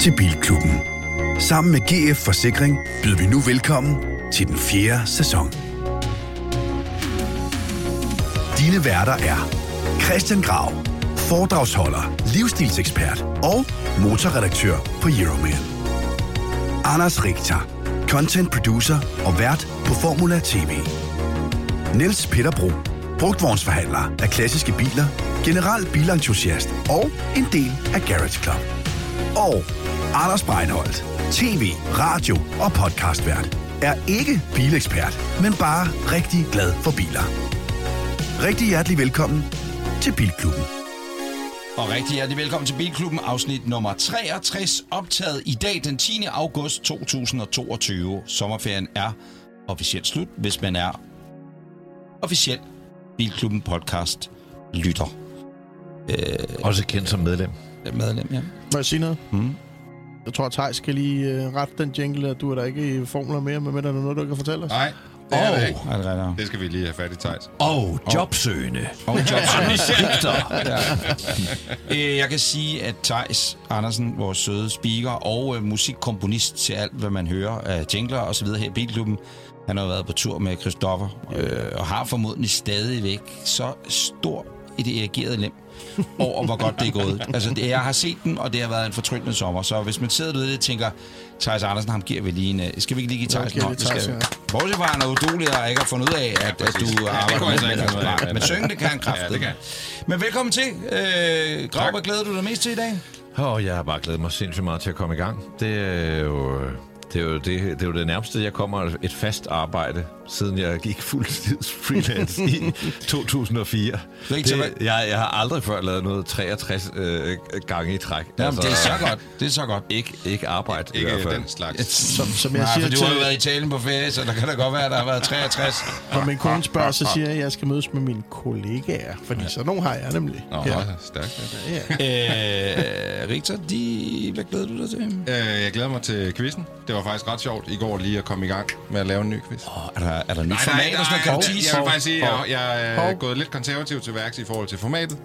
til Bilklubben. Sammen med GF Forsikring byder vi nu velkommen til den fjerde sæson. Dine værter er Christian Grav, foredragsholder, livsstilsekspert og motorredaktør på Euroman. Anders Richter, content producer og vært på Formula TV. Niels Peter Bro, brugtvognsforhandler af klassiske biler, general bilentusiast og en del af Garage Club. Og Anders Breinholt, tv, radio og podcastvært, er ikke bilekspert, men bare rigtig glad for biler. Rigtig hjertelig velkommen til Bilklubben. Og rigtig hjertelig velkommen til Bilklubben, afsnit nummer 63, optaget i dag den 10. august 2022. Sommerferien er officielt slut, hvis man er officiel Bilklubben podcast lytter. Øh, Også kendt som medlem. Medlem, ja. Må jeg sige noget? Mm. Jeg tror, at Thijs skal lige uh, rette den jingle, at du er der ikke i formler mere, men er der noget, du kan fortælle os? Nej, det er oh, det ikke. Det skal vi lige have fat i, Thijs. Og jobsøgende. Og jobsøgende. ja. Øh, Jeg kan sige, at Thijs Andersen, vores søde speaker og øh, musikkomponist til alt, hvad man hører af jingler og så videre her i Bilklubben, han har været på tur med Christoffer øh, og har formodentlig stadigvæk så stor et erigeret lem over, hvor godt det er gået. Altså, det, jeg har set den, og det har været en fortryllende sommer. Så hvis man sidder derude og tænker, Thijs Andersen, ham giver vi lige en... øh, Skal vi ikke lige give Thijs en hånd? Det. Bortset fra, han er udulig og ikke har fundet ud af, at, at du arbejder så med ikke finde ud af. det. Men synge, det kan han kraftigt. Ja, det kan. Men velkommen til. Øh, Grav, hvad glæder du dig mest til i dag? Og jeg har bare glædet mig sindssygt meget til at komme i gang. Det er jo det, er jo det, det, er jo det nærmeste, jeg kommer et fast arbejde, siden jeg gik fuldtids freelance i 2004. Rigtig, hvad- Det, jeg, jeg har aldrig før lavet noget 63 øh, gange i træk. Jamen, det er så godt. Det er så godt. Ikke, ikke arbejde i Ikke hvert fald. den slags. Som, som jeg Nej, siger for du har jo til, været i Italien på ferie, så der kan da godt være, at der har været 63. når min kone spørger, så siger jeg, at jeg skal mødes med mine kollegaer. Fordi så nogle har jeg nemlig. Nå, Ja. ja. stærkt. Ja. øh, Rigtig, de... hvad glæder du dig til? Øh, jeg glæder mig til quizzen. Det var faktisk ret sjovt i går lige at komme i gang med at lave en ny quiz. Oh, er, der, er der nyt format sådan noget? Kan du tease? jeg vil faktisk sige, at jeg, jeg er gået lidt konservativ til værks i forhold til formatet.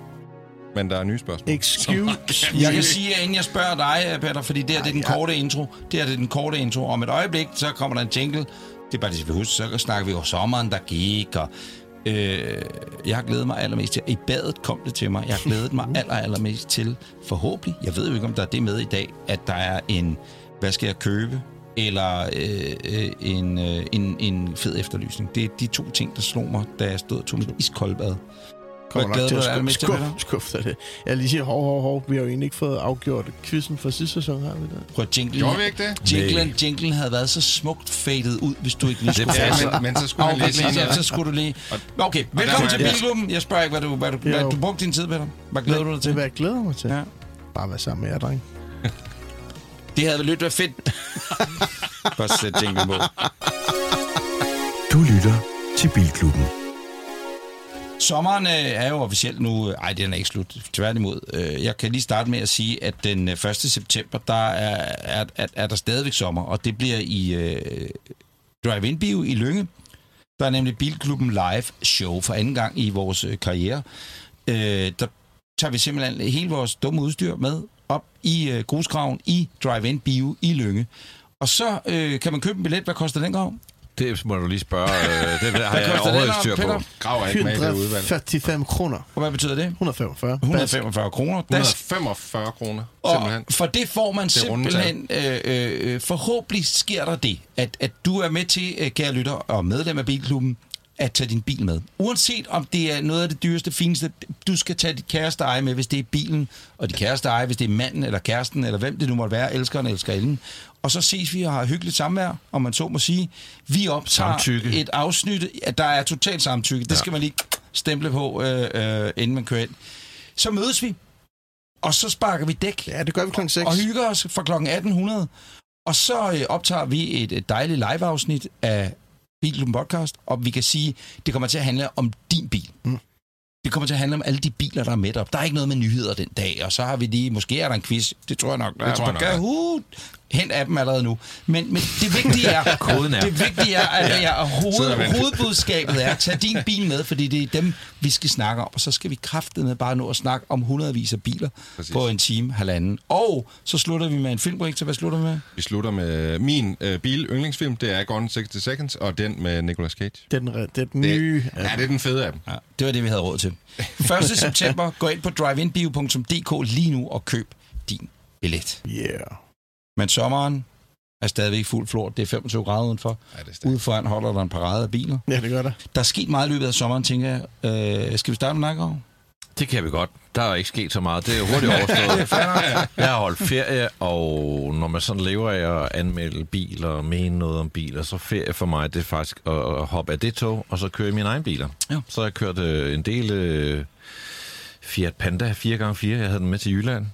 Men der er nye spørgsmål. Excuse Jeg kan sige, at inden jeg spørger dig, Peter, fordi det her det er den korte intro. Det her det er den korte intro. Om et øjeblik, så kommer der en jingle. Det er bare det, vi huske. Så snakker vi om sommeren, der gik, og øh, jeg har glædet mig allermest til. I badet kom det til mig. Jeg har glædet mig aller, allermest til, forhåbentlig, jeg ved jo ikke, om der er det med i dag, at der er en, hvad skal jeg købe, eller øh, øh, en, øh, en, en fed efterlysning. Det er de to ting, der slog mig, da jeg stod og tog mit iskoldbad. Kommer Hvad nok glæder til du at dig allermest til, skuffe, skuffe, skuffe det. Jeg lige sige, hov, hov, hov. Vi har jo egentlig ikke fået afgjort quizzen for sidste sæson, har vi det? Prøv at jinglen, Gjorde vi ikke det? Jinglen, jinglen havde været så smukt fadet ud, hvis du ikke lige skulle Ja, få men, men så skulle jeg lige sige ja, så skulle du lige... Okay, velkommen der til Bilklubben. Jeg spørger ikke, hvad du, hvad du, hvad du brugte din tid, Peter. Hvad glæder du dig til? hvad jeg glæder mig til. Ja. Bare være sammen med jer, dreng. Det havde vel lidt været fedt. Bare sæt jinglen på. Du lytter til Bilklubben. Sommeren øh, er jo officielt nu... Ej, den er ikke slut. Tværtimod. Øh, Jeg kan lige starte med at sige, at den øh, 1. september, der er, er, er, er der stadigvæk sommer, og det bliver i øh, Drive-In Bio i Lønge. Der er nemlig Bilklubben Live Show for anden gang i vores øh, karriere. Øh, der tager vi simpelthen hele vores dumme udstyr med op i øh, grusgraven i Drive-In Bio i Lønge. Og så øh, kan man købe en billet. Hvad koster den grav? Det må du lige spørge. Øh, det der har jeg koster den, overhovedet styr på. Grav er ikke med i det udvalg. 145 kroner. Og hvad betyder det? 145. 145 kroner. Der 145 kroner, Og simpelthen. for det får man Det simpelthen, øh, øh, forhåbentlig sker der det, at, at du er med til, øh, kære lytter og medlem af Bilklubben, at tage din bil med. Uanset om det er noget af det dyreste, fineste, du skal tage dit kæreste eje med, hvis det er bilen, og dit kæreste eje, hvis det er manden eller kæresten, eller hvem det nu måtte være, elskeren eller elskerinden. Og så ses vi og har hyggeligt samvær, om man så må sige. Vi optager Samtykke. et afsnit, at der er totalt samtykke. Det skal man lige stemple på, øh, øh, inden man kører ind. Så mødes vi, og så sparker vi dæk Ja, det gør vi klokken 6. og hygger os fra kl. 1800. Og så øh, optager vi et, et dejligt live-afsnit af Bilklubben Podcast, og vi kan sige, det kommer til at handle om din bil. Mm. Det kommer til at handle om alle de biler, der er med op. Der er ikke noget med nyheder den dag, og så har vi lige, måske er der en quiz, det tror jeg nok. Der Det er tror jeg nok. Hent af dem allerede nu. Men, men det vigtige er, Koden er. det vigtige er, at ja. hoved, og venter. hovedbudskabet er, tag din bil med, fordi det er dem, vi skal snakke om. Og så skal vi kraftedeme bare nå at snakke om hundredvis af biler Præcis. På en time, halvanden. Og så slutter vi med en filmprojekt. Hvad slutter vi med? Vi slutter med min øh, bil-yndlingsfilm. Det er Gone in 60 Seconds, og den med Nicolas Cage. Det er den, det er den Det, nye... ja, det er den fede af dem. Ja, det var det, vi havde råd til. 1. september, gå ind på driveinbio.dk lige nu og køb din billet. Yeah. Men sommeren er stadigvæk fuld flor. Det er 25 grader udenfor. Ja, det. Ude foran holder der en parade af biler. Ja, det gør der. Der er sket meget i løbet af sommeren, tænker jeg. Øh, skal vi starte med Nakkerov? Det kan vi godt. Der er ikke sket så meget. Det er hurtigt overstået. Jeg har holdt ferie, og når man sådan lever af at anmelde biler og mene noget om biler, så ferie for mig, det er faktisk at at hoppe af det tog, og så køre i mine egne biler. Ja. Så har jeg kørt øh, en del øh, Fiat Panda 4x4. Jeg havde den med til Jylland.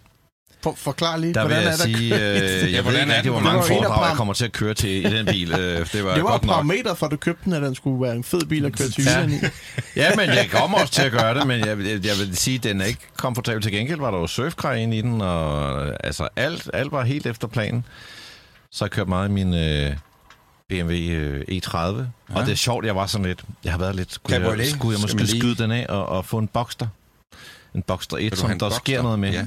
For, forklar lige, Der hvordan jeg er der... sige, øh, jeg ved hvordan ikke rigtig, hvor Det mange foredrag, jeg kommer til at køre til i den bil. Øh, Det var, det var godt nok. parameter for, at du købte den, at den skulle være en fed bil at køre til Ja. I. Ja, men jeg kommer også til at gøre det, men jeg, jeg, jeg vil sige, at den er ikke komfortabel. Til gengæld var der jo surfkrej inde i den, og altså alt, alt var helt efter planen. Så jeg kørte meget i min øh, BMW øh, E30, ja. og det er sjovt, jeg var sådan lidt, jeg har været lidt, skulle jeg, Cabriolet, skulle jeg måske skyde den af og, og få en Boxster? En Boxster 1, Vil du som der Boxster? sker noget med. Ja.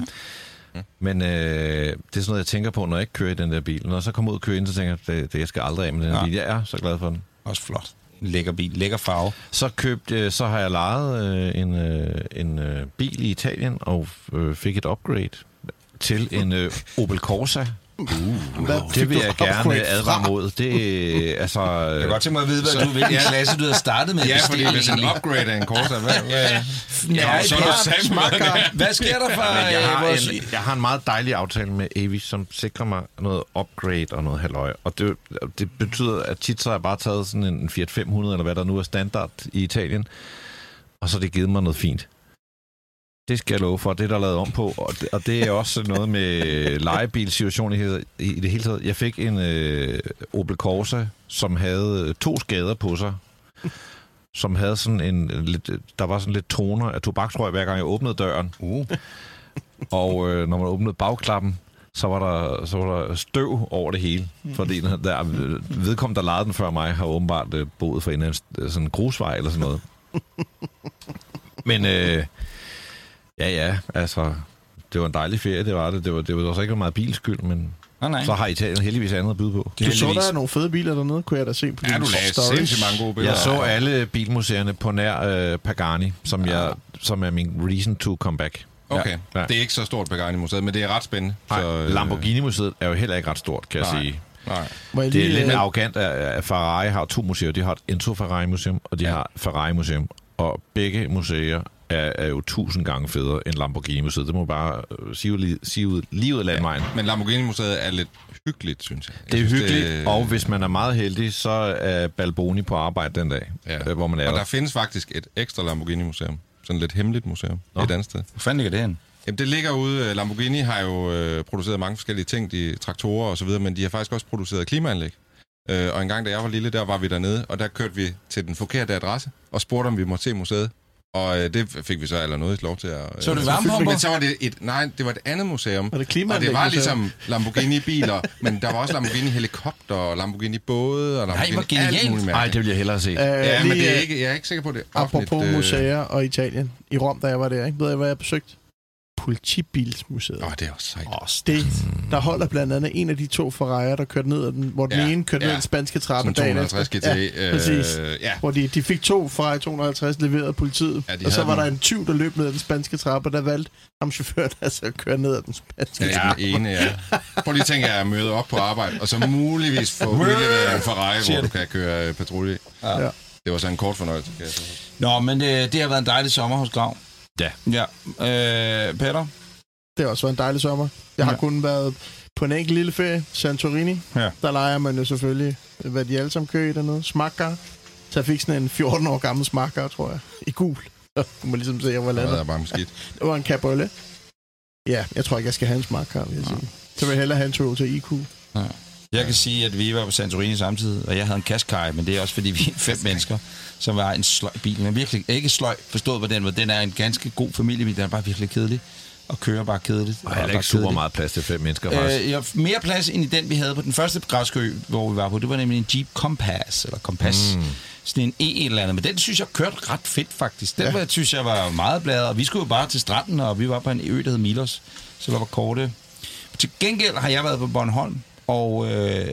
Men øh, det er sådan noget, jeg tænker på, når jeg ikke kører i den der bil. Når jeg så kommer ud og kører ind, så tænker jeg, det, det jeg skal aldrig af med den Ja. bil. Jeg er så glad for den. Også flot. En lækker bil, lækker farve. Så købt, øh, så har jeg lejet øh, en, øh, en øh, bil i Italien og øh, fik et upgrade til en øh, Opel Corsa. Hvad Det vil jeg gerne advare mod. Det altså... Jeg kan godt tænke mig at vide, hvad du, hvilken klasse du havde startet med. Ja, fordi hvis en upgrade af en Corsa, hvad, hvad, Ja, så er det du er car. Hvad sker der for jeg, øh, har vores... en, jeg har en meget dejlig aftale med Avis, som sikrer mig noget upgrade og noget halløj. Og det, det betyder, at tit så har jeg bare taget sådan en Fiat 500, eller hvad der nu er standard i Italien, og så har det givet mig noget fint. Det skal jeg love for, det er der lavet om på. Og det, og det er også noget med lejebilsituationen i, det- i det hele taget. Jeg fik en øh, Opel Corsa, som havde to skader på sig. Som havde sådan en lidt, der var sådan lidt toner af tobaksrøg, hver gang jeg åbnede døren. Uh. Og øh, når man åbnede bagklappen, så var der, så var der støv over det hele. Fordi den, der, vedkommende, der lejede den før mig, har åbenbart øh, boet for en anden, sådan en grusvej eller sådan noget. Men øh, ja, ja, altså, det var en dejlig ferie, det var det. Det var, det var også ikke meget bilskyld, men Nej, nej. så har Italien heldigvis andet at byde på. Du så der er nogle fede biler dernede, kunne jeg da se på ja, du lagde stories. sindssygt mange gode billeder. Jeg så alle bilmuseerne på nær øh, Pagani, som, jeg, som er min reason to come back. Okay, Ja. det er ikke så stort Pagani-museet, men det er ret spændende. Nej, så, øh, Lamborghini-museet er jo heller ikke ret stort, kan jeg Nej. sige. Nej. Jeg Det er lidt øh, arrogant, at Ferrari har to museer. De har et Enzo Ferrari Museum, og de Ja. ja. har Ferrari Museum. Og begge museer er, er jo tusind gange federe end Lamborghini Museet. Det må man bare øh, sige, ud, sige ud, lige ud af landvejen. Ja. Men Lamborghini-museet er lidt hyggeligt, synes jeg. jeg Det er synes, hyggeligt, det... og hvis man er meget heldig, så er Balboni på arbejde den dag, Ja. ja. hvor man er Og der. der findes faktisk et ekstra Lamborghini-museum. Sådan et lidt hemmeligt museum Nå. et andet sted. Hvor fanden ligger det hen? Jamen, det ligger ude. øh, Lamborghini har jo øh, produceret mange forskellige ting, de traktorer og så videre, men de har faktisk også produceret klimaanlæg. Øh, og en gang, da jeg var lille, der var vi dernede, og der kørte vi til den forkerte adresse og spurgte, om vi måtte se museet. Og øh, det fik vi så eller noget lov til at... Øh, Så er det varmepumper? Men så var det et... Nej, det var et andet museum. Var det og det var museum? ligesom Lamborghini-biler, men der var også Lamborghini-helikopter og Lamborghini-både og Lamborghini hvor genialt. alt muligt Nej, det vil jeg hellere se. Øh, Ja, men lige, det er ikke, jeg er ikke sikker på, det er. Apropos øh, museer og Italien. I Rom, da jeg var der, ikke? ved jeg, hvad jeg besøgte? Politibilsmuseet. Åh, det er også sejt. Det, der holder blandt andet en af de to Ferrari'er, der kørte ned, ad den, hvor den Ja, ene kørte ned ja. ad den spanske trappe dagen 250 efter. GT. Ja, præcis. Øh, ja, Hvor de, de fik to fra 250 leveret af politiet, Ja, og så var der nogle- en tyv, der løb ned ad den spanske trappe, og der valgte ham chaufføren altså at køre ned ad den spanske Ja, trappe. den ene, ja. Prøv lige at tænke at møde op på arbejde, og så muligvis få udleveret en Ferrari, hvor du kan køre øh, patrulje. Ja. Det var så en kort fornøjelse, kan jeg så. Nå, men øh, det har været en dejlig sommer hos Grav. Ja. Ja. Øh, Peter? Det har også været en dejlig sommer. Jeg har Ja. kun været på en enkelt lille ferie, Santorini. Ja. Der leger man jo selvfølgelig, hvad de alle sammen kører i dernede. Smakkar. Så jeg fik sådan en 14 år gammel smakkar, tror jeg, i gul. Kunne man ligesom se, jeg var Det landet. var bare skidt. Det var en cabriolet. Ja, jeg tror ikke, jeg skal have en smakkar, vil jeg sige. Så vil jeg hellere have en Toyota IQ. Jeg kan sige, at vi var på Santorini samtidig, og jeg havde en Qashqai, men det er også, fordi vi er fem mennesker, som var en sløj bil. Men virkelig ikke sløj, forstået på den måde. Den er en ganske god familiebil, den er bare virkelig kedelig. og kører bare kedeligt. Og heller ikke super kedeligt. meget plads til fem mennesker, faktisk. Øh, ja, mere plads end i den, vi havde på den første græske ø, hvor vi var på. Det var nemlig en Jeep Compass, eller Compass. Mm. Sådan en E eller andet. Men den synes jeg kørte ret fedt, faktisk. Den ja. var, synes jeg var meget bladet. Og vi skulle jo bare til stranden, og vi var på en ø, der hed Milos. Så der var korte. Til gengæld har jeg været på Bornholm. Og, øh,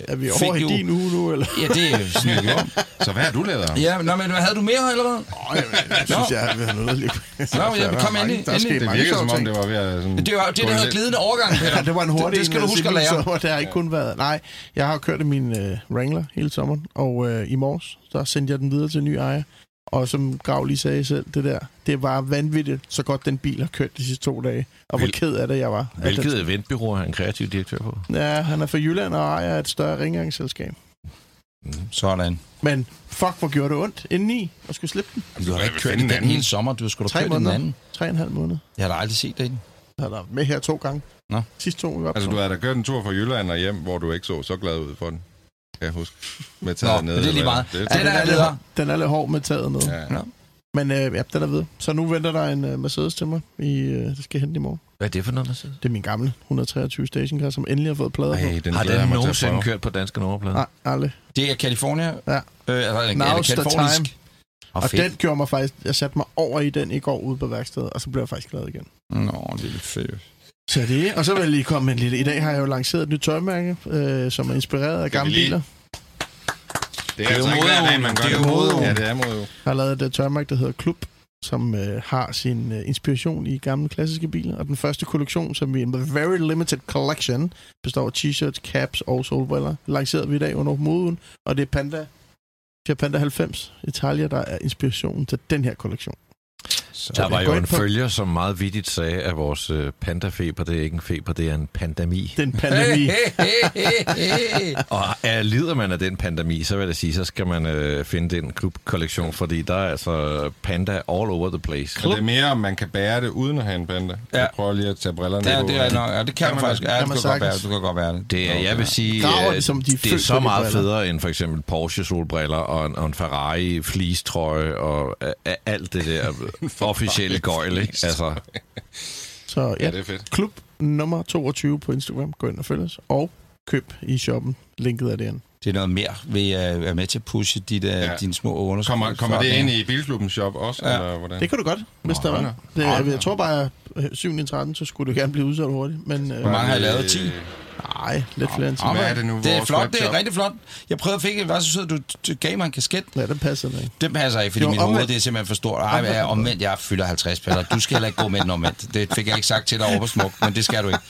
Er vi fik over i jo- din uge nu, eller? Ja, det er sådan, jeg gjorde. Så hvad har du lavet? Ja, nå, men havde du mere allerede? Åh, jeg, jeg synes, jeg har været noget lidt... Nå, ja, kom endelig, Der er endelig. Det sjove som om, det var ved at... Sådan, Det var det, der lidt- glidende overgang, Peter. Ja, det var en hurtig det, det skal en, du øh, huske at lære. cykeltur, Det har ikke kun været... Nej, jeg har kørt i min øh, Wrangler hele sommeren, og øh, i morges, der sendte jeg den videre til en ny ejer. Og som Grav lige sagde selv, det der, det var vanvittigt, så godt den bil har kørt de sidste to dage. Og hvor Hvil- ked af det, jeg var. Hvilket eventbyrå er han kreativ direktør på? Den, ja, han er fra Jylland og ejer et større rengøringsselskab. Sådan. Men fuck, hvor gjorde det ondt indeni at skulle slippe den. Du har da ikke kørt i finde en den anden. hele sommer. Du skulle da Tre kørt i den måneder. anden. Tre og en halv måned. Jeg har da aldrig set den. Jeg har været med her to gange. Nå. Sidste to, på. Altså, du havde da kørt en tur fra Jylland og hjem, hvor du ikke så så glad ud for den. Kan jeg huske. Med Nå, taget ned. men det er lige meget. Det, Ja, det, den er lidt, videre. den er lidt hård med taget ned. ja. Ja. Men øh, ja, den er ved. Så nu venter der en øh, Mercedes til mig. I, øh, det skal hente i morgen. Hvad er det for noget, der sidder? Det er min gamle 123 stationcar, som endelig har fået plader på. Ej, den Har den nogensinde kørt på danske nummerplader? Nej, aldrig. Det er California. Ja. Øh, eller, Now's eller the time. Og, Og fedt. den gjorde mig faktisk... Jeg satte mig over i den i går ude på værkstedet, og så blev jeg faktisk glad igen. Nå, det er lidt fedt. Så det, og så vil jeg lige komme med en lille... I dag har jeg jo lanceret et nyt tøjmærke, øh, som er inspireret af gamle biler. Det er, Det er altså jo dag, modeugen. man gør Det er jo modeugen. Ja, det er modeugen. Jeg har lavet et øh, tøjmærke, der hedder Klub, som øh, har sin øh, inspiration i gamle klassiske biler. Og den første kollektion, som vi en very limited collection, består af t-shirts, caps og solbriller. Lancerede vi i dag under moden, og det er Panda, Fiat Panda 90 Italia, der er inspirationen til den her kollektion. Så Der var jo en på- følger, som meget vittigt sagde, at vores øh, pandafeber, det er ikke en feber, det er en pandemi. Den pandemi. Og er, lider man af den pandemi, så vil jeg sige, så skal man øh, finde den klubkollektion, fordi der er altså panda all over the place. Og det er mere, om man kan bære det uden at have en panda. Ja. Jeg prøver lige at tage brillerne Ja, på. det er nok. Ja, det kan, Kan man faktisk. det? Ja, Kan man kan godt være. sagtens. Det kan godt være det. Det er, jeg vil sige, Graver øh, det, som de er det er så meget briller. federe end for eksempel Porsche solbriller og en, og en Ferrari fleecetrøje og øh, øh, alt det der officielle gøjl, ikke? Altså, Så Ja, ja, det er fedt. klub nummer 22 på Instagram. Gå ind og følg os. Og køb i shoppen. Linket er derinde. Det er noget mere ved at være med til at pushe der, Ja. dine små underskud. Kommer, kommer det ind i Bilklubbens shop også, Ja. eller hvordan? Det kan du godt, hvis Nå, der var. Det, jeg, jeg tror bare, at 7. i 13, så skulle det gerne blive udsolgt hurtigt. Men øh, Hvor mange har I lavet? 10? Nej, lidt flere end 10. Nå, Hvad er det nu, Det er flot, det er webshop? rigtig flot. Jeg prøvede at fik var så sød, du, du gav mig en kasket. Ja, den passer ikke. Den passer ikke, fordi var mit hoved det er simpelthen for stort. Ej, Omvendt. jeg omvendt, jeg fylder 50 piller. Du skal heller ikke gå med den omvendt. Det fik jeg ikke sagt til dig over på smuk, men det skal du ikke.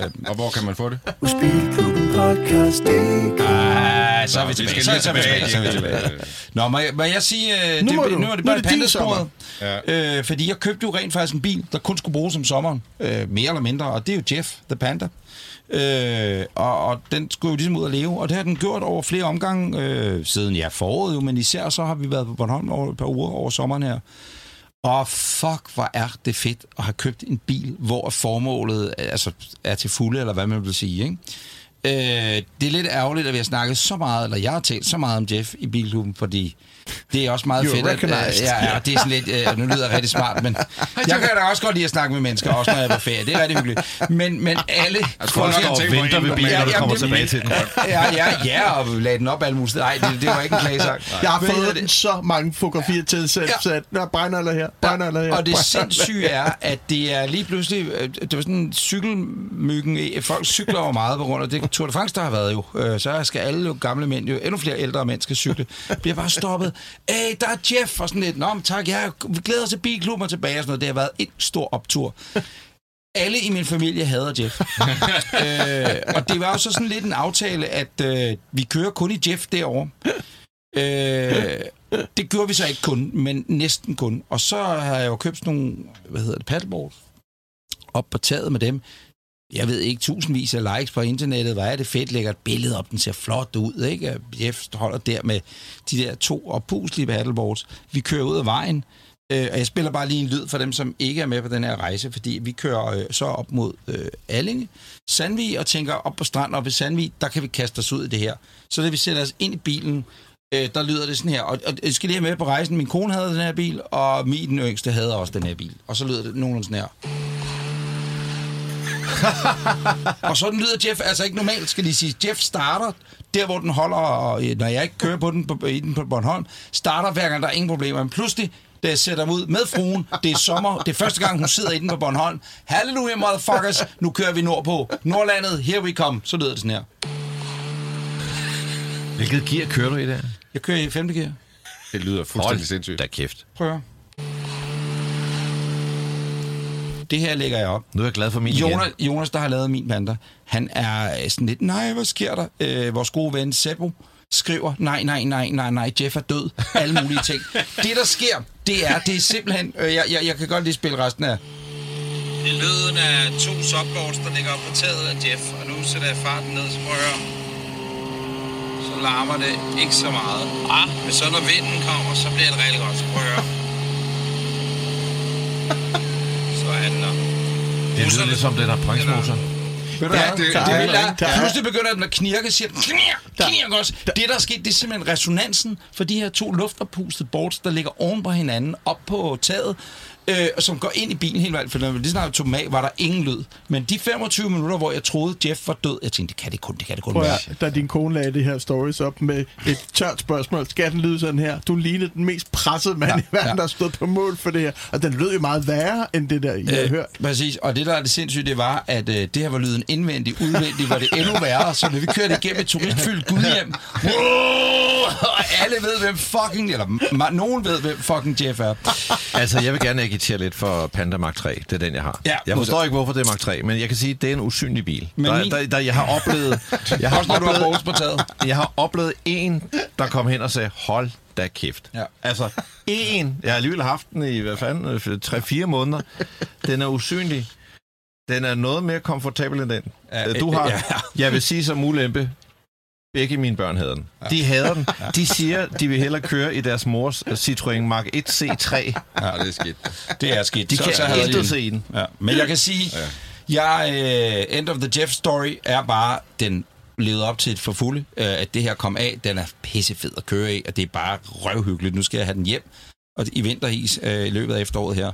Øh, Og hvor kan man få det? Podcast, ah, så er vi tilbage. Så, så er vi tilbage. Så er vi tilbage. Nå, må jeg, må jeg sige, øh, Nu det, nu er det er bare pandasporet. Ja. Øh, fordi jeg købte jo rent faktisk en bil, der kun skulle bruges om sommeren. Øh, mere eller mindre. Og det er jo Jeff, The Panda. Øh, og, og den skulle jo ligesom ud at leve. Og det har den gjort over flere omgange, øh, siden ja, foråret jo. Men især så har vi været på Bornholm over et par uger over sommeren her. Og fuck, hvor er det fedt at have købt en bil, hvor formålet altså, er til fulde, eller hvad man vil sige. Ikke? Øh, det er lidt ærgerligt, at vi har snakket så meget, eller jeg har talt så meget om Jeff i Bilklubben, fordi det er også meget You're fedt. At, øh, ja, ja, det er sådan lidt, øh, nu lyder jeg rigtig smart, men jeg kan da også godt lide at snakke med mennesker, også når jeg er på ferie. Det er rigtig hyggeligt. Men, men alle... Jeg tror, nok, står og venter en, ved bilen, Ja, når du kommer det- tilbage til den. Ja, ja, ja, og lagde den op alle mulige. Nej, det, det var ikke en klagesang. Jeg har fået det? den så mange fotografier til selv, Ja. så der brænder eller her, brænder eller her. Og det sindssyge er, at det er lige pludselig... øh, Det var sådan en cykelmyggen. Folk cykler jo meget på grund af det Tour de France, der har været jo. Øh, Så skal alle gamle mænd, jo endnu flere ældre mænd skal cykle. Bliver bare stoppet. Hey, der er Jeff! Og sådan lidt. Nå, men tak, vi glæder os til bilklubben og tilbage og sådan noget. Det har været en stor optur. Alle i min familie hader Jeff. øh, og det var jo så sådan lidt en aftale, at øh, vi kører kun i Jeff derovre. Øh, det gjorde vi så ikke kun, men næsten kun. Og så har jeg jo købt sådan nogle, hvad hedder det, paddleboard op på taget med dem. Jeg ved ikke, tusindvis af likes på internettet. Hvor er det fedt, lægger et billede op, den ser flot ud, ikke? Jeg holder der med de der to oppuslige paddleboards. Vi kører ud af vejen, øh, og jeg spiller bare lige en lyd for dem, som ikke er med på den her rejse, fordi vi kører øh, så op mod øh, Allinge, Sandvig, og tænker op på stranden op ved Sandvig, der kan vi kaste os ud i det her. Så da vi sætter os ind i bilen, øh, der lyder det sådan her. Og, og jeg skal lige have med på rejsen, min kone havde den her bil, og min den yngste havde også den her bil. Og så lyder det nogenlunde sådan her. og sådan lyder Jeff altså ikke normalt, skal de sige. Jeff starter der, hvor den holder, og øh, når jeg ikke kører på den på, i den på Bornholm, starter hver gang, der er ingen problemer. Men pludselig, da jeg sætter mig ud med fruen, det er sommer, det er første gang, hun sidder i den på Bornholm. Halleluja, motherfuckers, nu kører vi nordpå. Nordlandet, here we come. Så lyder det sådan her. Hvilket gear kører du i der? Jeg kører i 5. gear. Det lyder fuldstændig sindssygt. da kæft. Prøv at høre. Det her lægger jeg op. Nu er jeg glad for min Jonas, igen. Jonas, der har lavet min panda, han er sådan lidt, nej, hvad sker der? Øh, vores gode ven Seppo skriver, nej, nej, nej, nej, nej, Jeff er død. Alle mulige ting. Det, der sker, det er, det er simpelthen, øh, jeg, jeg, jeg kan godt lige spille resten af. Det er lyden af to subboards, der ligger op på taget af Jeff, og nu sætter jeg farten ned, så prøv at høre. Så larmer det ikke så meget. Ah. Men så når vinden kommer, så bliver det rigtig godt, så prøv at høre. Så er den der. Det lyder lidt som den her punchmotor. Ja, det, det, det, der er- det, der, der er- pludselig begynder den at knirke, siger den, knirk, knirk også. Det, der er sket, det er simpelthen resonansen for de her to luftopustede boards, der ligger oven på hinanden, op på taget, øh, som går ind i bilen helt vildt. For når vi lige snart tog af, var der ingen lyd. Men de 25 minutter, hvor jeg troede, Jeff var død, jeg tænkte, det kan det kun, det kan det kun Prøv være. at, da din kone lagde det her stories op med et tørt spørgsmål, skal den lyde sådan her? Du lignede den mest pressede mand ja, i verden, ja. der har stået på mål for det her. Og den lød jo meget værre, end det der, I havde hørt. Præcis, og det der er det sindssyge, det var, at øh, det her var lyden indvendigt, udvendigt var det endnu værre, så når vi kørte igennem et turistfyldt gudhjem, og alle ved, hvem fucking, eller nogen ved, hvem fucking Jeff er. Altså, jeg vil gerne agitere lidt for Panda Mark 3. Det er den, jeg har. Ja, jeg forstår ikke, hvorfor det er Mark 3, men jeg kan sige, at det er en usynlig bil. Men der, min- der, der, jeg har oplevet... Jeg har oplevet, på taget. jeg har oplevet en, der kom hen og sagde, hold da kæft. Ja. Altså, en. Jeg har alligevel haft den i, hvad fanden, 3-4 måneder. Den er usynlig. Den er noget mere komfortabel end den. Ja, du har, ja. jeg vil sige som ulempe, begge mine børn hader den. De hader den. De siger, de vil hellere køre i deres mors Citroën Mark 1 C3. Ja, det er skidt. Det er skidt. De Så- kan så havde de intet den. se i den. Ja. Men jeg kan sige, jeg, øh, End of the Jeff Story er bare, den levede op til et for fulde, øh, at det her kom af. Den er pissefed at køre i, og det er bare røvhyggeligt. Nu skal jeg have den hjem og i vinteris øh, i løbet af efteråret her.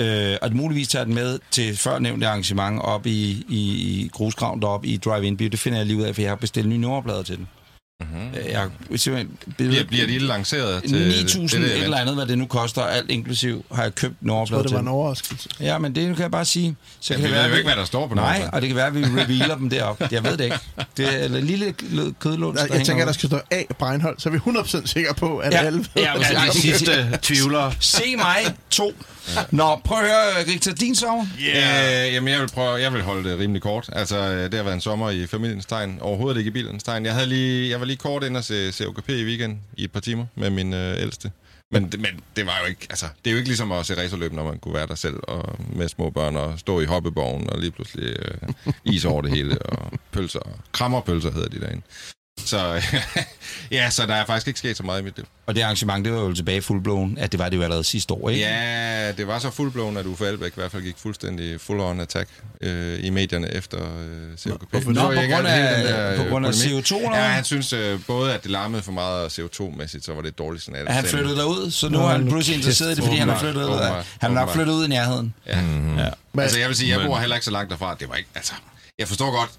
Øh, og det muligvis tager den med til før nævnte arrangement op i, i, i grusgraven deroppe i Drive-In By. Det finder jeg lige ud af, for jeg har bestilt nye nummerplader til den. Mm-hmm. Jeg har simpelthen... Bliver, bliver de lanceret til 9.000 det, et det eller andet, hvad det nu koster, alt inklusiv, har jeg købt nummerplader det til. var en overraskelse. Ja, men det kan jeg bare sige. Så Ja, kan vi det ved jo ikke, hvad der står på Nej, og det kan være, at vi revealer dem deroppe. Jeg ved det ikke. Det er en lille kødlunds, Jeg, jeg tænker, at der skal stå A. Breinholt, så er vi 100% sikre på, at Ja. alle ved, Ja, det er. Ja, De sidste tvivlere. Se mig, to. Nå, prøv at høre, Rigtig, din sommer. Yeah. Øh, jamen, jeg vil, prøve, jeg vil holde det rimelig kort. Altså, øh, det har været en sommer i familiens tegn. Overhovedet ikke i bilens tegn. Jeg, havde lige, jeg var lige kort ind og se COKP i weekend i et par timer med min øh, ældste. Men, det- men det var jo ikke, altså, det er jo ikke ligesom at se racerløb, når man kunne være der selv og med små børn og stå i hoppeborgen og lige pludselig øh, is over det hele og pølser. Krammerpølser hedder de derinde. Så ja, så der er faktisk ikke sket så meget i mit liv. Og det arrangement, det var jo tilbage fuldblåen, at det var det jo allerede sidste år, ikke? Ja, det var så fuldblåen, at Uffe Elbæk i hvert fald gik fuldstændig full on attack øh, i medierne efter øh, COKP. Nå, Så på jeg ikke grund af- der, på øh, grund af polemik. CO2 eller Ja, han synes øh, både, at det larmede for meget CO2-mæssigt, så var det et dårligt signal. Han flyttet derud, så nu Nå, er han pludselig interesseret i det, fordi han har flyttet ud. Han har nok flyttet ud i nærheden. Ja. Mm-hmm. Ja. Men- Altså, jeg vil sige, jeg bor heller ikke så langt derfra. Det var ikke, altså, jeg forstår godt,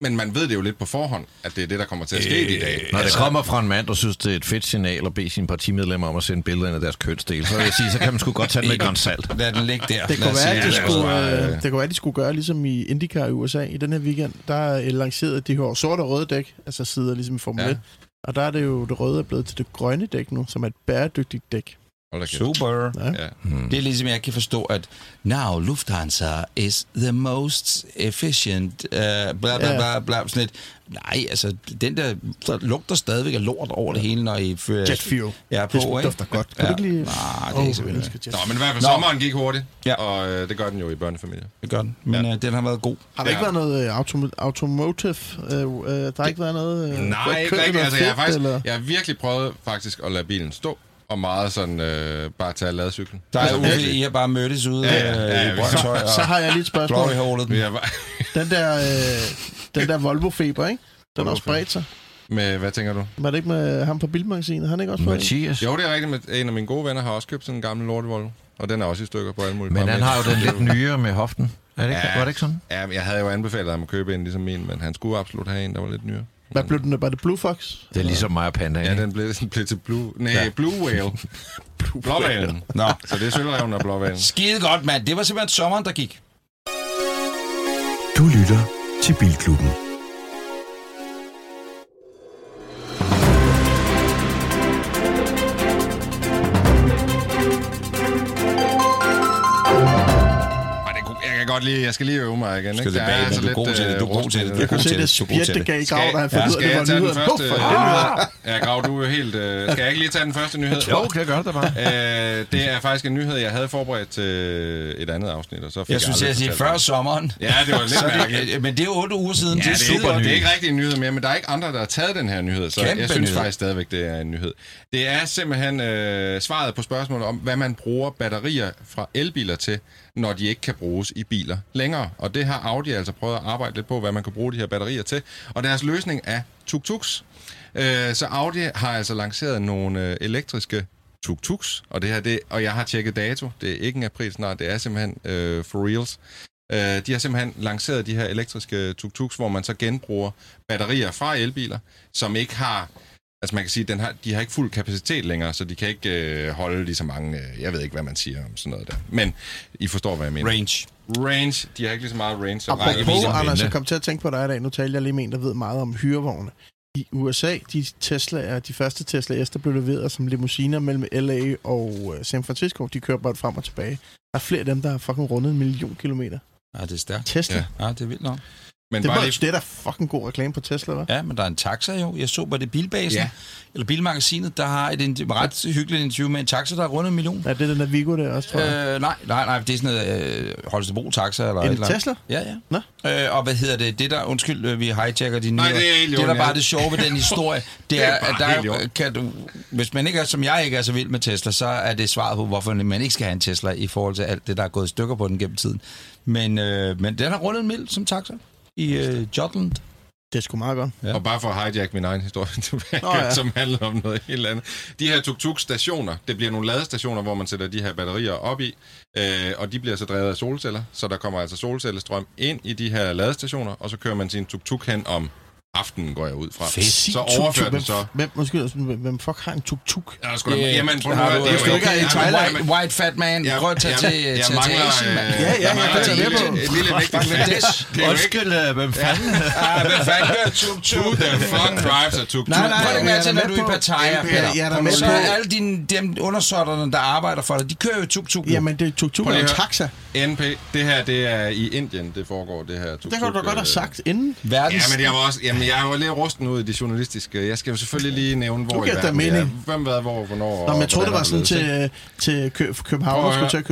men man ved det jo lidt på forhånd, at det er det, der kommer til at ske i dag. Når det kommer fra en mand, der synes, det er et fedt signal at bede sine partimedlemmer om at sende billeder ind af deres kønsdel, så vil jeg sige, så kan man sgu godt tage den med grønt salt. Lad den ligge der. Det kunne, være, at de det skulle, også bare, øh, det kunne være, at de skulle gøre ligesom i IndyCar i USA i den her weekend. Der er øh, lanceret de her sorte og røde dæk, altså sider ligesom i Formel Ja. 1. Og der er det jo, det røde er blevet til det grønne dæk nu, som er et bæredygtigt dæk. Hold. Super. Ja. Ja. Det er ligesom, jeg kan forstå, at now Lufthansa is the most efficient, uh, bla bla Ja. bla bla, sådan. Nej, altså, den der, der lugter stadigvæk af lort over det hele, når I fører... Jet fuel. Ja, på, Det ikke? dufter godt. Kan Ja. du ikke lige... Nej, det er ikke så vildt. Nå, men i hvert fald Nå. sommeren gik hurtigt, Ja. og øh, det gør den jo i børnefamilier. Det gør den. Men ja. uh, den har været god. Har der ikke Ja. været noget øh, autom- automotive? Øh, øh, der har ikke været noget... Øh, Nej, ikke rigtigt. Altså, jeg, har faktisk, eller? jeg har virkelig prøvet faktisk at lade bilen stå, og meget sådan øh, bare tage ladcyklen. Der er Altså, virkelig. I har bare mødtes ude Ja, ja, øh, ja, i Brøndshøj, Så og har jeg lige et spørgsmål. Den der, øh, den der Volvo-feber, ikke? Den har spredt sig. Med, hvad tænker du? Var det ikke med ham fra Bilmagasinet? Han ikke også? Mathias. Jo, det er rigtigt. Med, en af mine gode venner har også købt sådan en gammel lortevold. Og den er også i stykker på alle mulige Men han har jo den lidt nyere med hoften. Er det ikke, Ja. Var det ikke sådan? Ja, jeg havde jo anbefalet ham at købe en ligesom min, men han skulle absolut have en, der var lidt nyere. Hvad blev den? Var det Blue Fox? Det er ligesom mig og Panda. Ja, ikke? den blev, den blev til Blue... Nej, ja. Blue Whale. Blåvalen. Nå, Så det er sølvreven og blåvalen. skide godt, mand. Det var simpelthen sommeren, der gik. Du lytter til Bilklubben. Godt lide... Jeg skal lige øve mig igen. Skal ikke? tilbage, er men altså du er lidt, god til det, øh, du er god til det, det. du er Jeg kunne god se til det det, du er god spjæt, til det det. gav i grav, da han fandt ud af, skal det jeg var tage den nyheder. første? Hvorfor helvede? Ja, Grav, du er helt... Øh, skal jeg ikke lige tage den første nyhed? Jo, det gør det bare. Øh, det er faktisk en nyhed, jeg havde forberedt til et andet afsnit, og så fik Jeg synes, jeg siger før sommeren. Ja, det var lidt mærkeligt. det, men det er otte uger siden. Det er det, er super det er ikke rigtig en nyhed mere, men der er ikke andre, der har taget den her nyhed, så jeg synes faktisk stadigvæk, det er en nyhed. Det er simpelthen øh, svaret på spørgsmålet om, hvad man bruger batterier fra elbiler til, når de ikke kan bruges i biler længere. Og det har Audi altså prøvet at arbejde lidt på, hvad man kan bruge de her batterier til. Og deres løsning er tuk-tuks. Øh, så Audi har altså lanceret nogle øh, elektriske tuk-tuks, og, det her, det, og jeg har tjekket dato. Det er ikke en april snart, det er simpelthen øh, for reals. Øh, de har simpelthen lanceret de her elektriske tuk-tuks, hvor man så genbruger batterier fra elbiler, som ikke har... Altså man kan sige, den har, de har ikke fuld kapacitet længere, så de kan ikke øh, holde lige så mange... Øh, jeg ved ikke, hvad man siger om sådan noget der. Men I forstår, hvad jeg mener. Range. Range. De har ikke lige så meget range som Apropos-. Anders, jeg kom til at tænke på dig i dag. Nu talte jeg lige med en, der ved meget om hyrevogne. I USA, de Tesla, de første Tesla S, der blev leveret som limousiner mellem LA og øh, San Francisco. De kører bare frem og tilbage. Der er flere af dem, der har fucking rundet en million kilometer. Ja, det er stærkt. Tesla. Ja. Ja. Ja, det er vildt nok. Men Det, bare var, lige... det er da fucking god reklame på Tesla, hva'? Ja, men der er en taxa jo. Jeg så på det bilbasen, Ja. eller bilmagasinet, der har et inter- ret hyggeligt interview med en taxa, der er rundet en million. Ja, det er den der Vigo der også, tror jeg. Øh, nej, nej, nej, det er sådan noget øh, Holstebro taxa eller En et eller. Tesla? Ja, ja. Nå. Øh, og hvad hedder det? Det der, undskyld, øh, vi hijacker de Nej, det er helt det, der bare det sjove ved den historie, det, Det er er, at der er, kan du, hvis man ikke er, som jeg ikke er så vild med Tesla, så er det svaret på, hvorfor man ikke skal have en Tesla i forhold til alt det, der er gået i stykker på den gennem tiden. Men, øh, men den har rundet en mil som taxa i øh, Jutland. Det er sgu meget godt. Ja. Og bare for at hijack min egen historie tilbage, Nå, ja. som handler om noget helt andet. De her tuk-tuk-stationer, det bliver nogle ladestationer, hvor man sætter de her batterier op i, øh, og de bliver så drevet af solceller, så der kommer altså solcellestrøm ind i de her ladestationer, og så kører man sin tuk-tuk hen om aftenen, går jeg ud fra. Fedt. Så overfører den så... Hvem, måske, hvem, hvem fuck har en tuk-tuk? Ja, sgu da, Øh, jamen, prøv at høre, det er jo ikke... Thailand? jamen, White Fat Man, jeg- prøv at tage til, jeg mangler, Asien, mand. øh, Ja, ja, jeg mangler det er jeg et med lille- på. Et lille vigtigt Bangladesh. Det er. Undskyld, øh, hvem fanden? Ah, hvad fanden gør tuk-tuk? Who the fuck drives a tuk-tuk? Nej, nej, Prøv at mærke til, er når du er i Pattaya, Peter. er Så er alle dine, dem undersåtterne, der arbejder for dig, de kører jo tuk-tuk. Jamen, det er tuk-tuk er lige en taxa. NP, det her, det er i Indien, det foregår, det her tuk-tuk. Det kan du da godt have øh, sagt inden. Verdens... Ja, men jeg var også, jamen, jeg var lidt rusten ud i det journalistiske. Jeg skal jo selvfølgelig lige nævne, hvor Du i verden vi er. mening. Hvem hvad, hvor, hvornår Nå, men jeg troede, det var sådan til, til Kø- København, skulle til at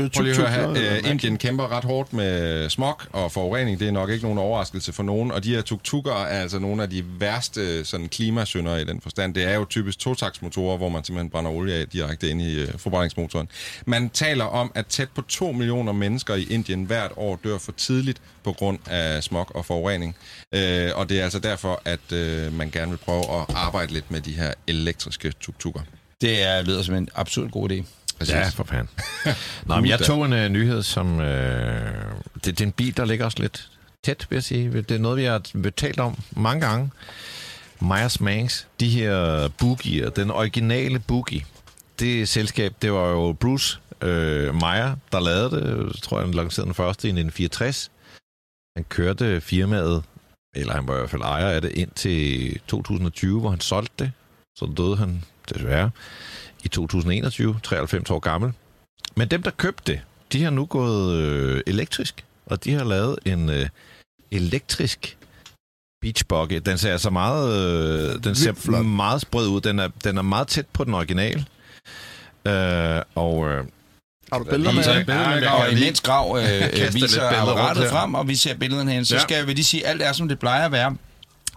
eller Øh, hvad? Indien kæmper ret hårdt med smog og forurening. Det er nok ikke nogen overraskelse for nogen. Og de her tuk-tukker er altså nogle af de værste sådan, klimasynder i den forstand. Det er jo typisk totaksmotorer, hvor man simpelthen brænder olie af direkte ind i øh, forbrændingsmotoren. Man taler om, at tæt på 2 millioner mennesker i Indien hvert år dør for tidligt på grund af smog og forurening. Øh, og det er altså derfor, at øh, man gerne vil prøve at arbejde lidt med de her elektriske tuk-tukker. Det er, lyder som en absolut god idé. Præcis. Ja, for fanden. Nå, men jeg tog en uh, nyhed, som... Uh, det, det er en bil, der ligger også lidt tæt, vil jeg sige. Det er noget, vi har talt om mange gange. Myers Manx, de her boogier, den originale boogie, det selskab, det var jo Bruce øh, Meyer, der lavede det. Jeg tror, han lancerede den første i 1964. Han kørte firmaet, eller han var i hvert fald ejer af det, ind til 2020, hvor han solgte det. Så døde han desværre i 2021, 93 år gammel. Men dem, der købte det, de har nu gået øh, elektrisk, og de har lavet en øh, elektrisk beach buggy. Den ser altså meget, øh, den ser flot. meget sprød ud. Den er, den er meget tæt på den originale. Øh, og øh, Har du billeder med? Billeder med, Ja, jeg Og imens Grav øh, viser apparatet frem, og vi ser billederne herinde, så Ja. skal vi lige sige, at alt er, som det plejer at være.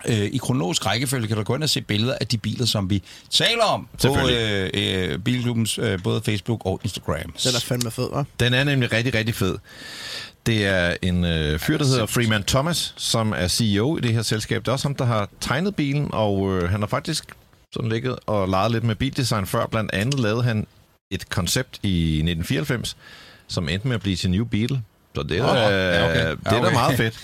Øh, I kronologisk rækkefølge kan du gå ind og se billeder af de biler, som vi taler om på øh, øh, Bilklubbens øh, både Facebook og Instagram. Den er fandme fed, hva'? Den er nemlig rigtig, rigtig fed. Det er en øh, fyr, der hedder Freeman Thomas, som er CEO i det her selskab. Det er også ham, der har tegnet bilen, og øh, han har faktisk sådan ligget og leget lidt med bildesign før. Blandt andet lavede han et koncept i 1994, som endte med at blive sin New Beetle. Så det er, da, ja, okay. det er da okay. meget fedt.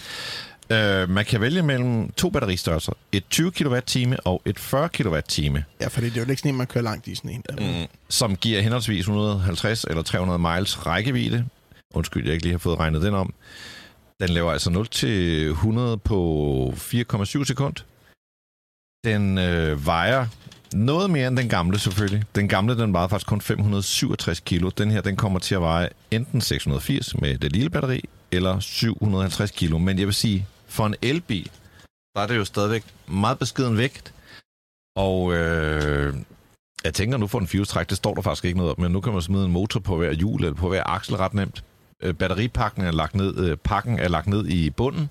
Uh, man kan vælge mellem to batteristørrelser. Et 20 kWh og et 40 kWh, Ja, fordi det er jo ikke sådan en, man kører langt i sådan en. Mm. som giver henholdsvis 150 eller 300 miles rækkevidde. Undskyld, jeg ikke lige har fået regnet den om. Den laver altså 0 til 100 på 4,7 sekund. Den øh, vejer noget mere end den gamle selvfølgelig. Den gamle, den vejede faktisk kun 567 kilo. Den her, den kommer til at veje enten 680 med det lille batteri, eller 750 kilo. Men jeg vil sige, for en elbil, der er det jo stadigvæk meget beskeden vægt. Og øh, jeg tænker nu for en fjulstræk, det står der faktisk ikke noget om, men nu kan man smide en motor på hver hjul eller på hver aksel ret nemt. Øh, batteripakken er lagt ned, øh, pakken er lagt ned i bunden,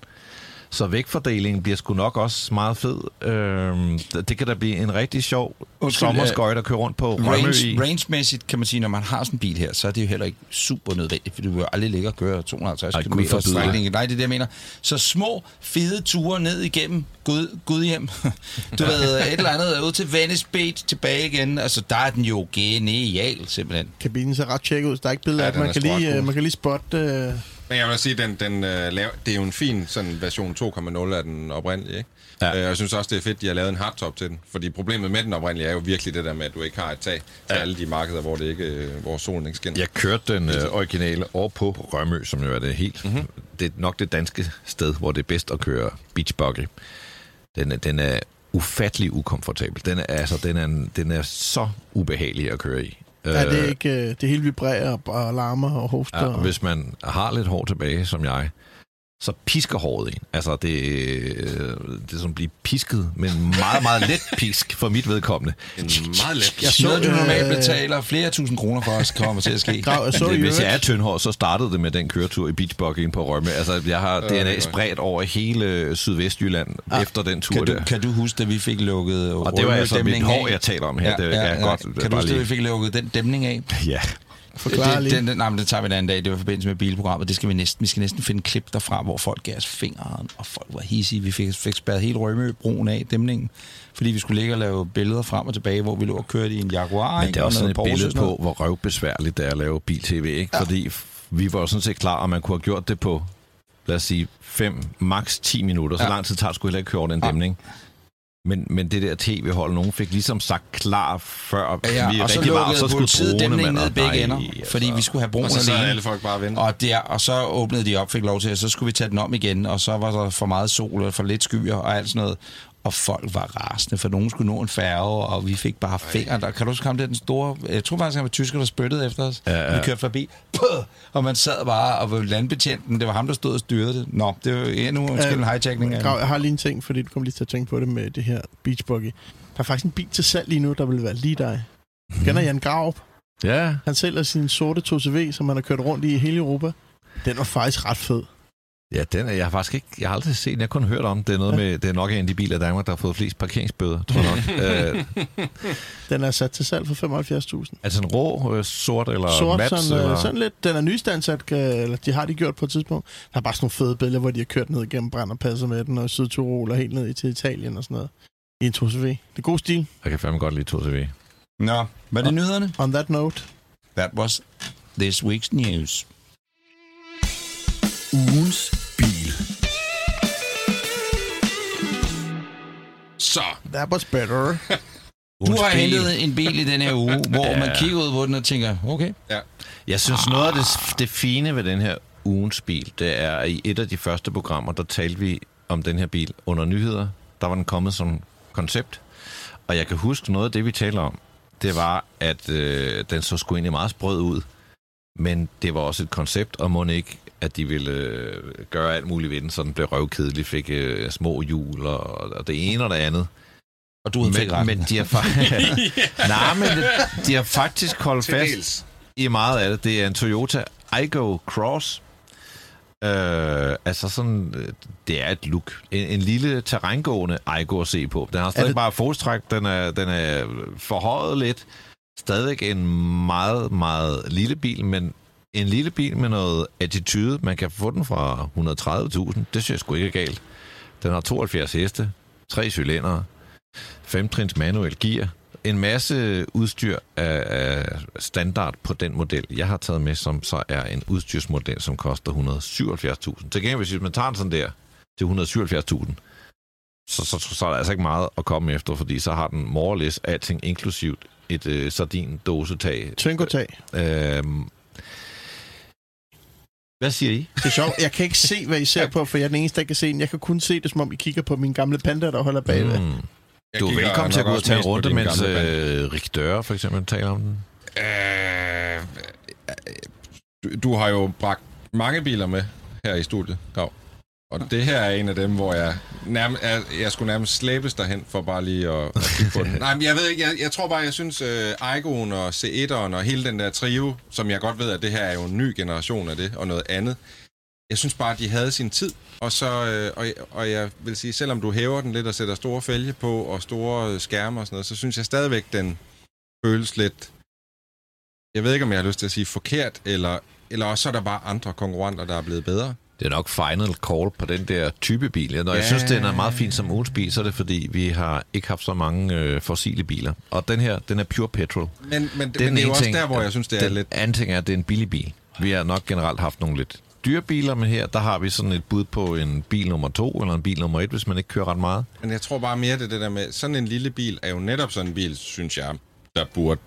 så vægtfordelingen bliver sgu nok også meget fed. Øh, det kan da blive en rigtig sjov Undskyld, sommerskøjt at køre rundt på. Range, rangemæssigt kan man sige, når man har sådan en bil her, så er det jo heller ikke super nødvendigt, for du vil aldrig ligge og køre 250 Ej, km strækning. Nej, det er det, jeg mener. Så små, fede ture ned igennem Gud, Gud hjem. Du ved, et eller andet ud til Venice Beach, tilbage igen. Altså, der er den jo genial, simpelthen. Kabinen ser ret tjekket ud. Der er ikke billeder Ja, af, man kan, lige, øh, man kan lige spotte... Øh, Men jeg vil sige, den, den, uh, lav, det er jo en fin sådan, version 2.0 af den oprindelige, ikke? Ja. Uh, jeg synes også, det er fedt, de har lavet en hardtop til den. Fordi problemet med den oprindelige er jo virkelig det der med, at du ikke har et tag til Ja. alle de markeder, hvor, det ikke, øh, hvor solen ikke skinner. Jeg kørte den øh, originale over på Rømø, som jo er det helt... Mm-hmm. Det er nok det danske sted, hvor det er bedst at køre beach buggy. Den er, den er ufattelig ukomfortabel. Den er, altså, den er, den er så ubehagelig at køre i. er det ikke... Øh, det hele vibrerer og, larmer og hoster. Ja, og hvis man har lidt hår tilbage, som jeg, så pisker håret en. Altså, det, øh, det er som at blive pisket, men meget, meget let pisk for mit vedkommende. En meget let. Jeg Så noget, du øh, normalt betaler flere tusind kroner for, os kommer til at ske. Grav, jeg så det, hvis jeg er tyndhår, så startede det med den køretur i beachbuggyen på Rømme. Altså, jeg har DNA spredt over hele Sydvestjylland ah, efter den tur Kan du, der. kan du huske, da vi fik lukket Og det var altså mit hår, af? jeg taler om her. det er godt. Kan du huske, at vi fik lukket den dæmning af? Ja. Forklare det, lige. den, den, nej, men det tager vi en anden dag. Det var i forbindelse med bilprogrammet. Det skal vi næsten. Vi skal næsten finde klip derfra, hvor folk gav os fingeren, og folk var hissige. Vi fik, fik spærret hele Rømø-broen af, dæmningen, fordi vi skulle ligge og lave billeder frem og tilbage, hvor vi lå og kørte i en Jaguar. Men det er Og også sådan et Porsche billede på, hvor røvbesværligt det er at lave bil-tv, ikke? Ja. Fordi vi var jo sådan set klar, og man kunne have gjort det på, lad os sige, 5, maks 10 minutter. Så Ja. lang tid tager det sgu heller ikke køre over den Ja. Men, men det der tv-hold, nogen fik ligesom sagt klar, før Ja, ja. vi og så rigtig var, og lukkede så skulle politiet mand, ned og begge nej, ender, altså. fordi vi skulle have broen Og så sad alene. alle folk bare og vente. Og, der, og så åbnede de op, fik lov til, at så skulle vi tage den om igen, og så var der for meget sol og for lidt skyer og alt sådan noget. Og folk var rasende, for nogen skulle nå en færge, og vi fik bare fingre. Der, kan du huske ham, det den store... Jeg tror faktisk, han var tysker, der spyttede efter os. Ja, ja. Vi kørte forbi, Puh! og man sad bare, og landbetjenten, det var ham, der stod og styrede det. Nå, det var endnu en Øh, en Grav, jeg har lige en ting, fordi du kommer lige til at tænke på det med det her beach buggy. Der er faktisk en bil til salg lige nu, der vil være lige dig. Kender Jan Graup? Ja, Han sælger sin sorte 2CV, som han har kørt rundt i hele Europa. Den var faktisk ret fed. Ja den er, jeg har faktisk ikke, jeg har aldrig set den, jeg har kun hørt om. Det er, noget med, det er nok en af de biler i Danmark, der har fået flest parkeringsbøder, tror jeg nok. øh, Den er sat til salg for 75.000. altså en rå, øh, sort eller Sort, mat? sådan, eller? øh, sådan lidt. Den er nystandsat, eller de har de gjort på et tidspunkt. Der er bare sådan nogle fede billeder, hvor de har kørt ned gennem Brennerpasset med den, og Sydtirol og helt ned til Italien og sådan noget. I en 2CV. Det er god stil. Jeg kan fandme godt lide 2CV. Nå, var det nyhederne? On that note. That was this week's news. Ugens bil. Så, That was better. Du har hentet en bil i den her uge, hvor Ja. man kigger ud på den og tænker, okay, Jeg synes, noget af det, det fine ved den her ugens bil, det er, at i et af de første programmer, der talte vi om den her bil under nyheder. Der var den kommet som koncept. Og jeg kan huske noget af det, vi taler om. Det var, at øh, den så sgu egentlig meget sprød ud. Men det var også et koncept, og må ikke, at de ville øh, gøre alt muligt ved den, så den blev røvkedelig, fik øh, små hjul og, og det ene og det andet. og du havde Men, ret. men de har, fa- Nej, men det- de har faktisk holdt fast dels. i meget af det. Det er en Toyota Aygo Cross. Øh, altså sådan, øh, det er et look. En, en lille terrængående Aygo at se på. Den har stadig det- bare fodstræk, den er, den er forhøjet lidt. Stadigvæk en meget, meget lille bil, men en lille bil med noget attitude. Man kan få den fra 130.000. Det synes jeg sgu ikke er galt. Den har 72 heste, tre cylindere, femtrins manuel gear, en masse udstyr af, af standard på den model, jeg har taget med, som så er en udstyrsmodel, som koster 177.000. Til gengæld, hvis man tager en sådan der til 177.000, så, så, så, så er der altså ikke meget at komme efter, fordi så har den more or less alting inklusivt et øh, sardin-dosetag. Tønkotag. Øhm, hvad siger I? Det er sjovt. Jeg kan ikke se, hvad I ser på, for jeg er den eneste, der kan se den. Jeg kan kun se det, som om I kigger på min gamle panda, der holder bagved. Mm. Du er velkommen til at gå og tage en runde, mens øh, Rik Døre for eksempel taler om den. Øh, du, du har jo bragt mange biler med her i studiet, Grav. Og det her er en af dem, hvor jeg, nærm, jeg, jeg skulle nærmest slæbes derhen for bare lige at, at kigge på den. Nej, men jeg ved ikke, jeg, jeg tror bare, jeg synes, uh, Aigoen og C1'eren og hele den der trio, som jeg godt ved, at det her er jo en ny generation af det, og noget andet. Jeg synes bare, at de havde sin tid, og, så, øh, og, og jeg vil sige, selvom du hæver den lidt og sætter store fælge på, og store øh, skærme og sådan noget, så synes jeg stadigvæk, den føles lidt jeg ved ikke, om jeg har lyst til at sige forkert, eller, eller også så er der bare andre konkurrenter, der er blevet bedre. Det er nok final call på den der type bil. Når jeg Ja. synes, den er meget fin som ugens bil, så er det fordi, vi har ikke haft så mange øh, fossile biler. Og den her, den er pure petrol. Men, men, men Den det er jo også ting- der, hvor jeg synes, det er den lidt... anden ting er, at det er en billig bil. Vi har nok generelt haft nogle lidt dyre biler, men her der har vi sådan et bud på en bil nummer to eller en bil nummer et, hvis man ikke kører ret meget. Men jeg tror bare mere, det det der med... Sådan en lille bil er jo netop sådan en bil, synes jeg, der burde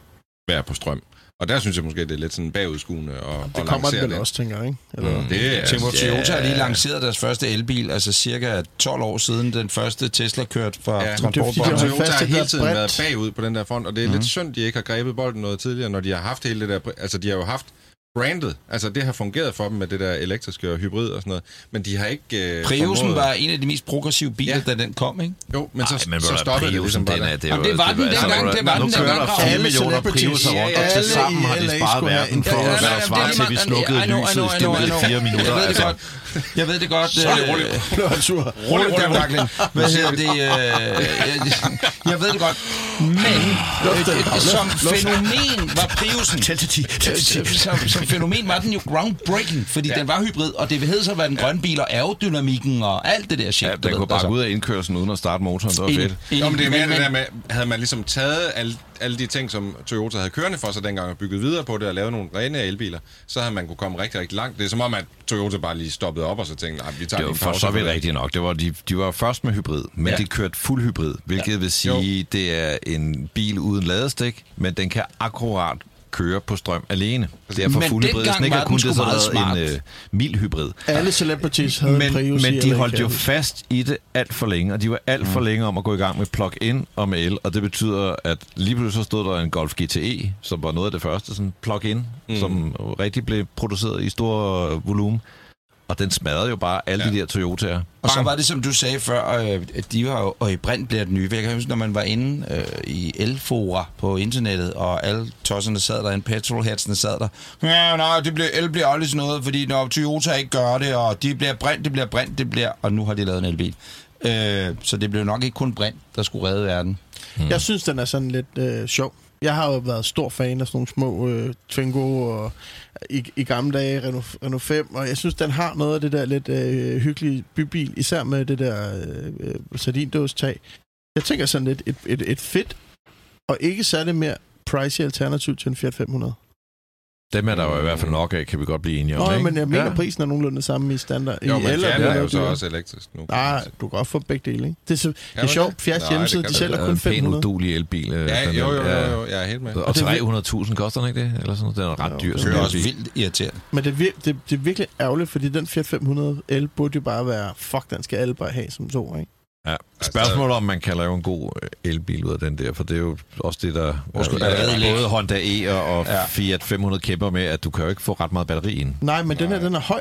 være på strøm. Og der synes jeg måske, det er lidt sådan bagudskuende og, Det og kommer den vel det. også, tænker jeg, ikke? Eller? Mm. Det er, Timo Toyota har lige lanceret deres første elbil, altså cirka 12 år siden den første Tesla kørte fra Ja, det de har Toyota har det hele tiden bredt. været bagud på den der front, og det er mm. lidt synd, de ikke har grebet bolden noget tidligere, når de har haft hele det der... Altså, de har jo haft brandet. Altså, det har fungeret for dem med det der elektriske og hybrid og sådan noget. Men de har ikke... Øh, Priusen formået- var en af de mest progressive biler, Ja. da den kom, ikke? Jo, men så, Ej, men så er stoppede det Priusen, ligesom bare den er, det Jamen, det var den altså, dengang, det var nu den kører dengang, der Grav. 4 Alle millioner Priuser rundt, og til sammen har de sparet verden en for, Prius. hvad der svarer er til, at vi slukkede lyset i I know, I studiet i know. 4 minutter. Jeg ved det godt. Jeg ved det. Rolig, øh, rolig. Blev han sur? Rolig, rolig. Hvad hedder det? Øh, jeg, jeg ved det godt. Men øh, som fænomen var Priusen... Tæl til 10. Tæl til 10. Øh, Som, som fænomen var den jo groundbreaking, fordi ja. den var hybrid, og det hed så at være den grønne bil, og aerodynamikken og alt det der shit. Ja, du den ved, kunne bare altså. gå ud af indkørslen uden at starte motoren. Det var fedt. Jo, men det er mere men- det der med, havde man ligesom taget alle, alle de ting, som Toyota havde kørende for sig dengang, og bygget videre på det, og lavet nogle rene elbiler, så havde man kunne komme rigtig, rigtig langt. Det er som om, at Toyota bare lige stoppede op, og så tænkte, nej, vi tager Det var for så vidt det." rigtigt nok. Det var, de, de var først med hybrid, men Ja. de kørte fuld hybrid, hvilket ja. vil sige, det er en bil uden ladestik, men den kan akkurat køre på strøm alene. Derfor Men fuld hybrid. dengang ikke var har den kun sgu det, så meget havde smart. en øh, mild hybrid. Alle celebrities havde en Men, Prius men de holdt jo fast i det alt for længe, og de var alt for længe om at gå i gang med plug-in og med el, og det betyder, at lige pludselig så stod der en Golf GTE, som var noget af det første, sådan plug-in, mm. som rigtig blev produceret i stor volumen, og den smadrede jo bare alle ja. de der Toyota'er. Og så var det, som du sagde før, øh, at de var jo, og i brint bliver det nye. Jeg kan huske, når man var inde øh, i elfora på internettet, og alle tosserne sad der, en petrolheadsene sad der. Ja, nej, det bliver, el bliver aldrig sådan noget, fordi når Toyota ikke gør det, og de bliver brint, det bliver brint, det bliver... Og nu har de lavet en elbil. Øh, så det blev nok ikke kun brint, der skulle redde verden. Hmm. Jeg synes, den er sådan lidt øh, sjov. Jeg har jo været stor fan af sådan nogle små øh, Twingo og i, i gamle dage Renault, Renault 5, og jeg synes, den har noget af det der lidt øh, hyggelige bybil, især med det der øh, øh, sardindåstag. Jeg tænker sådan lidt et, et, et fedt og ikke særlig mere pricey alternativ til en Fiat 500. Dem er der jo i hvert fald nok af, kan vi godt blive enige om. Nå, ikke? men jeg mener, ja. prisen er nogenlunde samme i standard. Jo, men el er Fiat det er jo så også elektrisk nu. Nej, du kan godt få begge dele, ikke? Det er, så, det er sjovt, Nej, hjemmeside, det de sælger Det er kun en pæn 500. elbil. øh, Ja, jo, jo, jo, jo, jeg er helt med. Og det er 300.000 koster den ikke det? Eller sådan noget. Den er ret dyr. det er også vildt irriterende. Men det, er det, det er virkelig ærgerligt, fordi den Fiat 500 L burde jo bare være, fuck, den skal alle bare have som to, ikke? Ja. Spørgsmålet om, man kan lave en god øh, elbil ud af den der, for det er jo også det, der øh, batteriet ligge? både Honda E'er og Ja. Fiat 500 kæmper med, at du kan jo ikke få ret meget batteri ind. Nej, men den her, den er høj.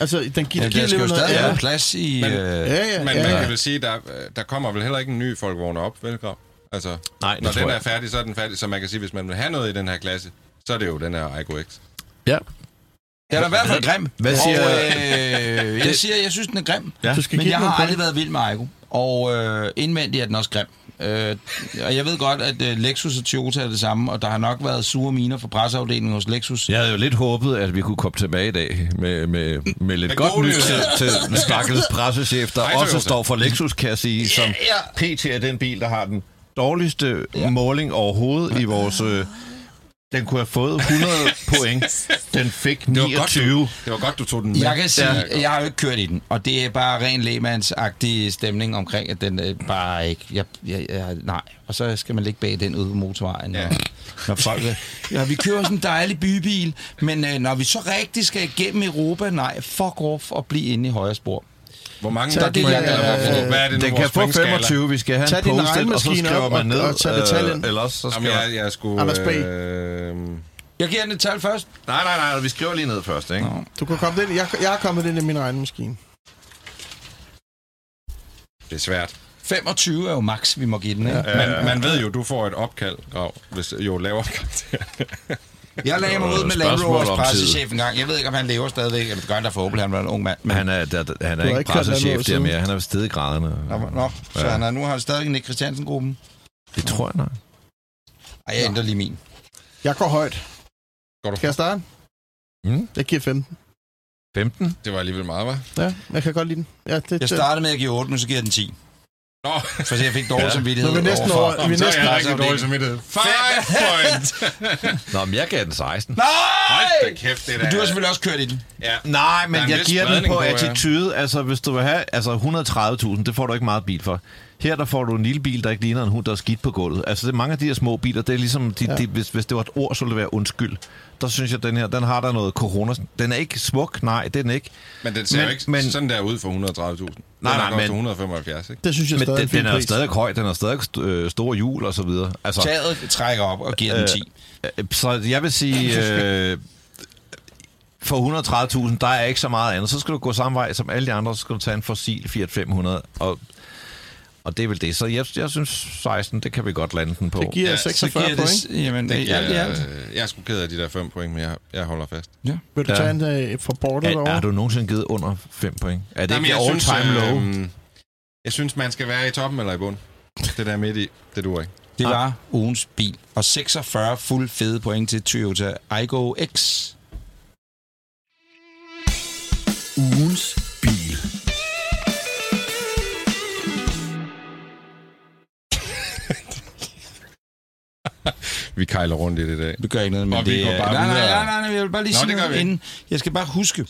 Altså, den giver, Ja, ja, giver der skal jo alligevel noget stadig andet. plads i... Men- øh, Ja, ja, Men ja. man ja. kan vel sige, der, der kommer vel heller ikke en ny folkevogn op, vel? Altså, Nej, når den jeg. er færdig, så er den færdig. Så man kan sige, hvis man vil have noget i den her klasse, så er det jo den her Igo X. Ja. Den er i hvert fald grim. Hvad siger- og, øh, jeg siger, jeg synes, den er grim. Ja. Du skal Men jeg har aldrig været vild med Aigo. Og øh, indvendigt er den også grim. Øh, og jeg ved godt, at øh, Lexus og Toyota er det samme, og der har nok været sure miner fra presseafdelingen hos Lexus. Jeg havde jo lidt håbet, at vi kunne komme tilbage i dag med, med, med lidt godt nyt til, til stakkels pressechef, der Hej, også Toyota. står for Lexus, kan jeg sige, som Ja, PT er den bil, der har den dårligste ja. måling overhovedet i vores... Øh, den kunne have fået 100 point. Den fik Det var, godt, 29. du, det var godt, du tog den med. Jeg kan sige, Ja. jeg har jo ikke kørt i den, og det er bare ren lægemandsagtig stemning omkring, at den øh, bare ikke... Jeg, jeg, jeg, nej, og så skal man ligge bag den ude på motorvejen. Ja. Når, når folk... Ja, vi kører sådan en dejlig bybil, men øh, når vi så rigtig skal igennem Europa, nej, fuck off og blive inde i højre spor. Hvor mange Tag der din, point, øh, eller hvor- hvad er det nu, Den kan få pointskala? 25. Vi skal have Tag en din post-it, og så skriver op man og- ned. og tag detaljen. Øh, eller også så Jamen, skriver... jeg, jeg skulle... Anders B. Øh, Jeg giver den et tal først. Nej, nej, nej, vi skriver lige ned først, ikke? Nå. Du kan komme ind. Jeg, jeg har kommet ind i min regnemaskine. det er svært. 25 er jo max, vi må give den, ikke? Man, man ved jo, du får et opkald, Grav, hvis jo lavere karakter. Jeg lagde mig ud med Landrovers om pressechef en gang. Jeg ved ikke, om han lever stadigvæk, eller det gør han da forhåbentlig, han var en ung mand. Men, Han er, der, han er ikke ikke pressechef der mere. Han er ved i graderne. Nå, nå, så Ja. han er, nu har han stadig Nick Christiansen-gruppen. Det tror jeg nok. Ej, jeg ændrer lige min. Jeg går højt. Går du Skal jeg starte? Mm. Jeg giver 15. 15? Det var alligevel meget, hva'? Ja, jeg kan godt lide den. Ja, det, Jeg startede med at give 8, men så giver jeg den 10. Nå, For jeg fik dårlig Ja. samvittighed er vi næsten overfor- over- vi er er næsten- jeg rigtig dårlig samvittighed. Five point! Nå, men jeg gav den 16. Nej! Hold da kæft, det der. Men du har selvfølgelig også kørt i den. Ja. Nej, men er jeg giver den på attitude. Altså, hvis du vil have altså 130.000, det får du ikke meget bil for. Her der får du en lille bil, der ikke ligner en hund, der er skidt på gulvet. Altså, det er mange af de her små biler, det er ligesom, de, Ja. de, hvis, hvis det var et ord, så ville det være undskyld. Der synes jeg, den her, den har der noget corona. Den er ikke smuk, nej, det er den ikke. Men den ser Men- jo ikke men- sådan der ud for 130.000. Den Nej, er nej, men- til 175, ikke? det synes jeg Men stadig den, er den er pris. stadig høj, den har stadig st- øh, store hjul og så videre. Altså, Taget trækker op og giver den 10. Øh, Så jeg vil sige, øh, for 130.000, der er ikke så meget andet. Så skal du gå samme vej som alle de andre, så skal du tage en fossil Fiat 500, og, og det er vel det. Så jeg, jeg synes 16, det kan vi godt lande den på. Det giver Ja, ja, så 46 giver point. det, jamen, Det det, giver, alt i alt. øh, jeg er sgu ked af de der 5 point, men jeg, jeg holder fast. Ja. Vil du Ja. tage en uh, fra bordet er, derovre? er du nogensinde givet under 5 point? Er det Jamen, ikke jeg all synes, time low? øh, jeg synes, man skal være i toppen eller i bund. Det der midt i, det duer ikke. Det var ugens bil. Og 46 fuld fede point til Toyota Aygo X. Ugens Vi kejler rundt i det i dag. Det gør ikke noget, men Og vi det går bare nej, nej, nej, nej, jeg vil bare lige Nå, sige noget inden. Jeg skal bare huske,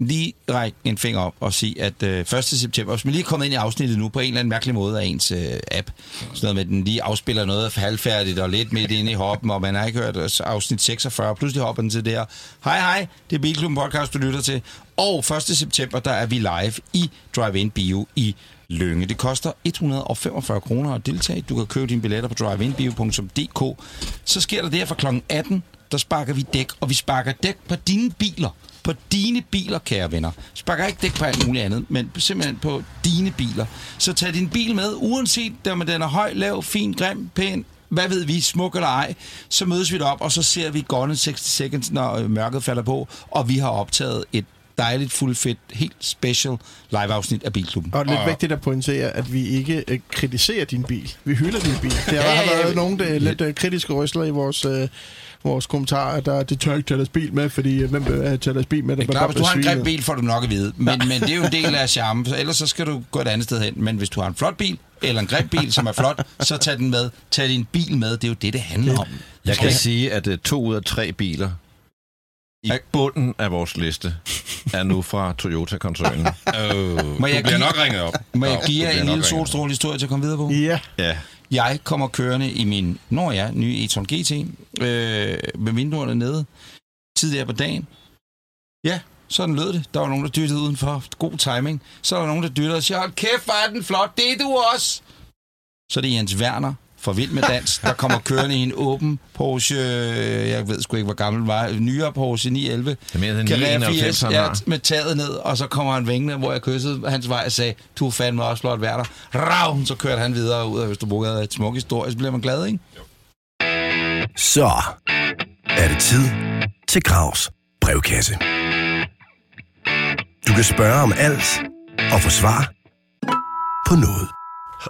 lige række en finger op og sige, at øh, 1. september, hvis man lige er kommet ind i afsnittet nu på en eller anden mærkelig måde af ens øh, app, sådan noget med, at den lige afspiller noget halvfærdigt og lidt midt inde i hoppen, og man har ikke hørt afsnit 46, pludselig hopper den til det her. Hej hej, det er Bilklubben Podcast, du lytter til. Og 1. september, der er vi live i Drive-In Bio i Lønge. Det koster 145 kroner at deltage. Du kan købe dine billetter på driveinbio.dk. Så sker der det her fra kl. 18, der sparker vi dæk, og vi sparker dæk på dine biler. På dine biler, kære venner. Sparker ikke dæk på alt muligt andet, men simpelthen på dine biler. Så tag din bil med, uanset om den er høj, lav, fin, grim, pæn, hvad ved vi, smuk eller ej, så mødes vi derop, og så ser vi Gone 60 Seconds, når øh, mørket falder på, og vi har optaget et dejligt, fuldfedt, helt special live-afsnit af Bilklubben. Og lidt Og- vigtigt at pointere, at vi ikke øh, kritiserer din bil. Vi hylder din bil. Der Ja, har ja, været ja. nogle øh, lidt øh, kritiske røsler i vores, øh, vores kommentarer, der det tør ikke tage deres bil med, fordi øh, hvem vil have tage deres bil med? Det er Der klart, bare hvis du har en grim bil, får du nok at vide. Men, men det er jo en del af charmen, så ellers så skal du gå et andet sted hen. Men hvis du har en flot bil, eller en grim bil, som er flot, så tag den med. Tag din bil med, det er jo det, det handler om. Jeg kan sige, at uh, to ud af tre biler i Ja. bunden af vores liste er nu fra Toyota-koncernen. Oh, Må du jeg bliver give- nok ringet op. Må jeg give du jer en lille ringet op. solstrålehistorie til at komme videre på? Ja, ja. Jeg kommer kørende i min, når jeg, nye e-tron GT, øh, med vinduerne nede, tidligere på dagen. Ja, sådan lød det. Der var nogen, der dyttede udenfor. God timing. Så er der nogen, der dyttede og siger, kæft, hvor er den flot. Det er du også. Så er det Jens Werner fra Vild med Dans, der kommer kørende i en åben Porsche, øh, jeg ved sgu ikke, hvor gammel den var, nyere Porsche 911. Det er mere den Carrera 99, 80, han ja, har. med taget ned, og så kommer han vængende, hvor jeg kyssede hans vej og sagde, du er fandme også flot Werner. Rav, så kørte han videre ud af Østerbro. Et smuk historie, så bliver man glad, ikke? Så er det tid til Gravs brevkasse. Du kan spørge om alt og få svar på noget.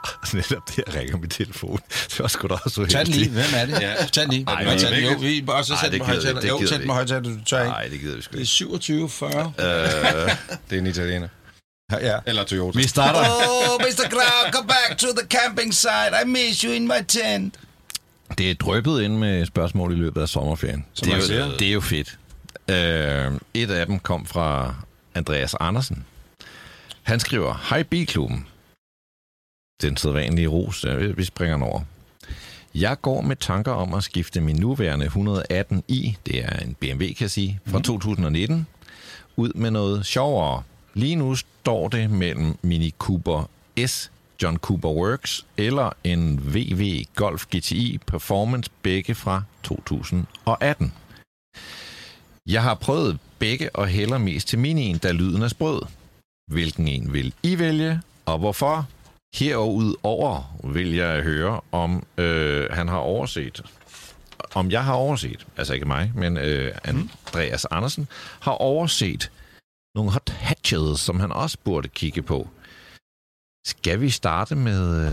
Netop det, jeg ringer min telefon. Det var sgu da også så Tag den lige. Hvem er det? Ja. Tag den lige. Ej, Ej, tag den. Jo, vi, og så sæt den på højtaler. det Jo, sæt den på højtaler. Du tør ikke. Nej, det gider vi sgu Det er ikke. 27, 40. Øh, Det er en italiener. Ja. Eller Toyota. Vi starter... Oh, Mr. Grau, come back to the camping site. I miss you in my tent. Det er drøbet ind med spørgsmål i løbet af sommerferien. Som det, er jo, siger. det er jo fedt. Øh, et af dem kom fra Andreas Andersen. Han skriver, Hej Bilklubben. Den sædvanlige ros, ja, vi springer den over. Jeg går med tanker om at skifte min nuværende 118i, det er en BMW, kan jeg sige, fra 2019, ud med noget sjovere. Lige nu står det mellem Mini Cooper S John Cooper Works eller en VW Golf GTI Performance, begge fra 2018. Jeg har prøvet begge og hælder mest til minien, da lyden er sprød. Hvilken en vil I vælge, og hvorfor? Herudover vil jeg høre, om øh, han har overset, om jeg har overset, altså ikke mig, men øh, Andreas Andersen, har overset nogle hot hatches, som han også burde kigge på. Skal vi starte med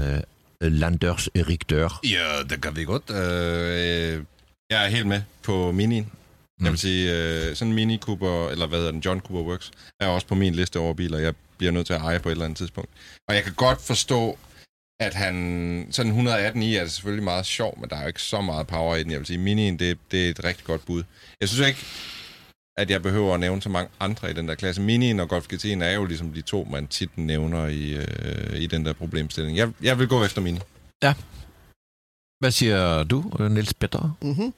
øh, Landers Erik Dør? Ja, det kan vi godt. Øh, jeg er helt med på minien. Jeg vil sige, øh, sådan en Mini Cooper, eller hvad hedder den, John Cooper Works, er også på min liste over biler, jeg bliver nødt til at eje på et eller andet tidspunkt. Og jeg kan godt forstå, at han... Sådan 118 i er det selvfølgelig meget sjov, men der er jo ikke så meget power i den. Jeg vil sige, Minien, det, det er et rigtig godt bud. Jeg synes ikke, at jeg behøver at nævne så mange andre i den der klasse. Minien og Golf GT'en er jo ligesom de to, man tit nævner i, øh, i den der problemstilling. Jeg, jeg vil gå efter Mini. Hvad siger du, Niels Petter? Mm-hmm.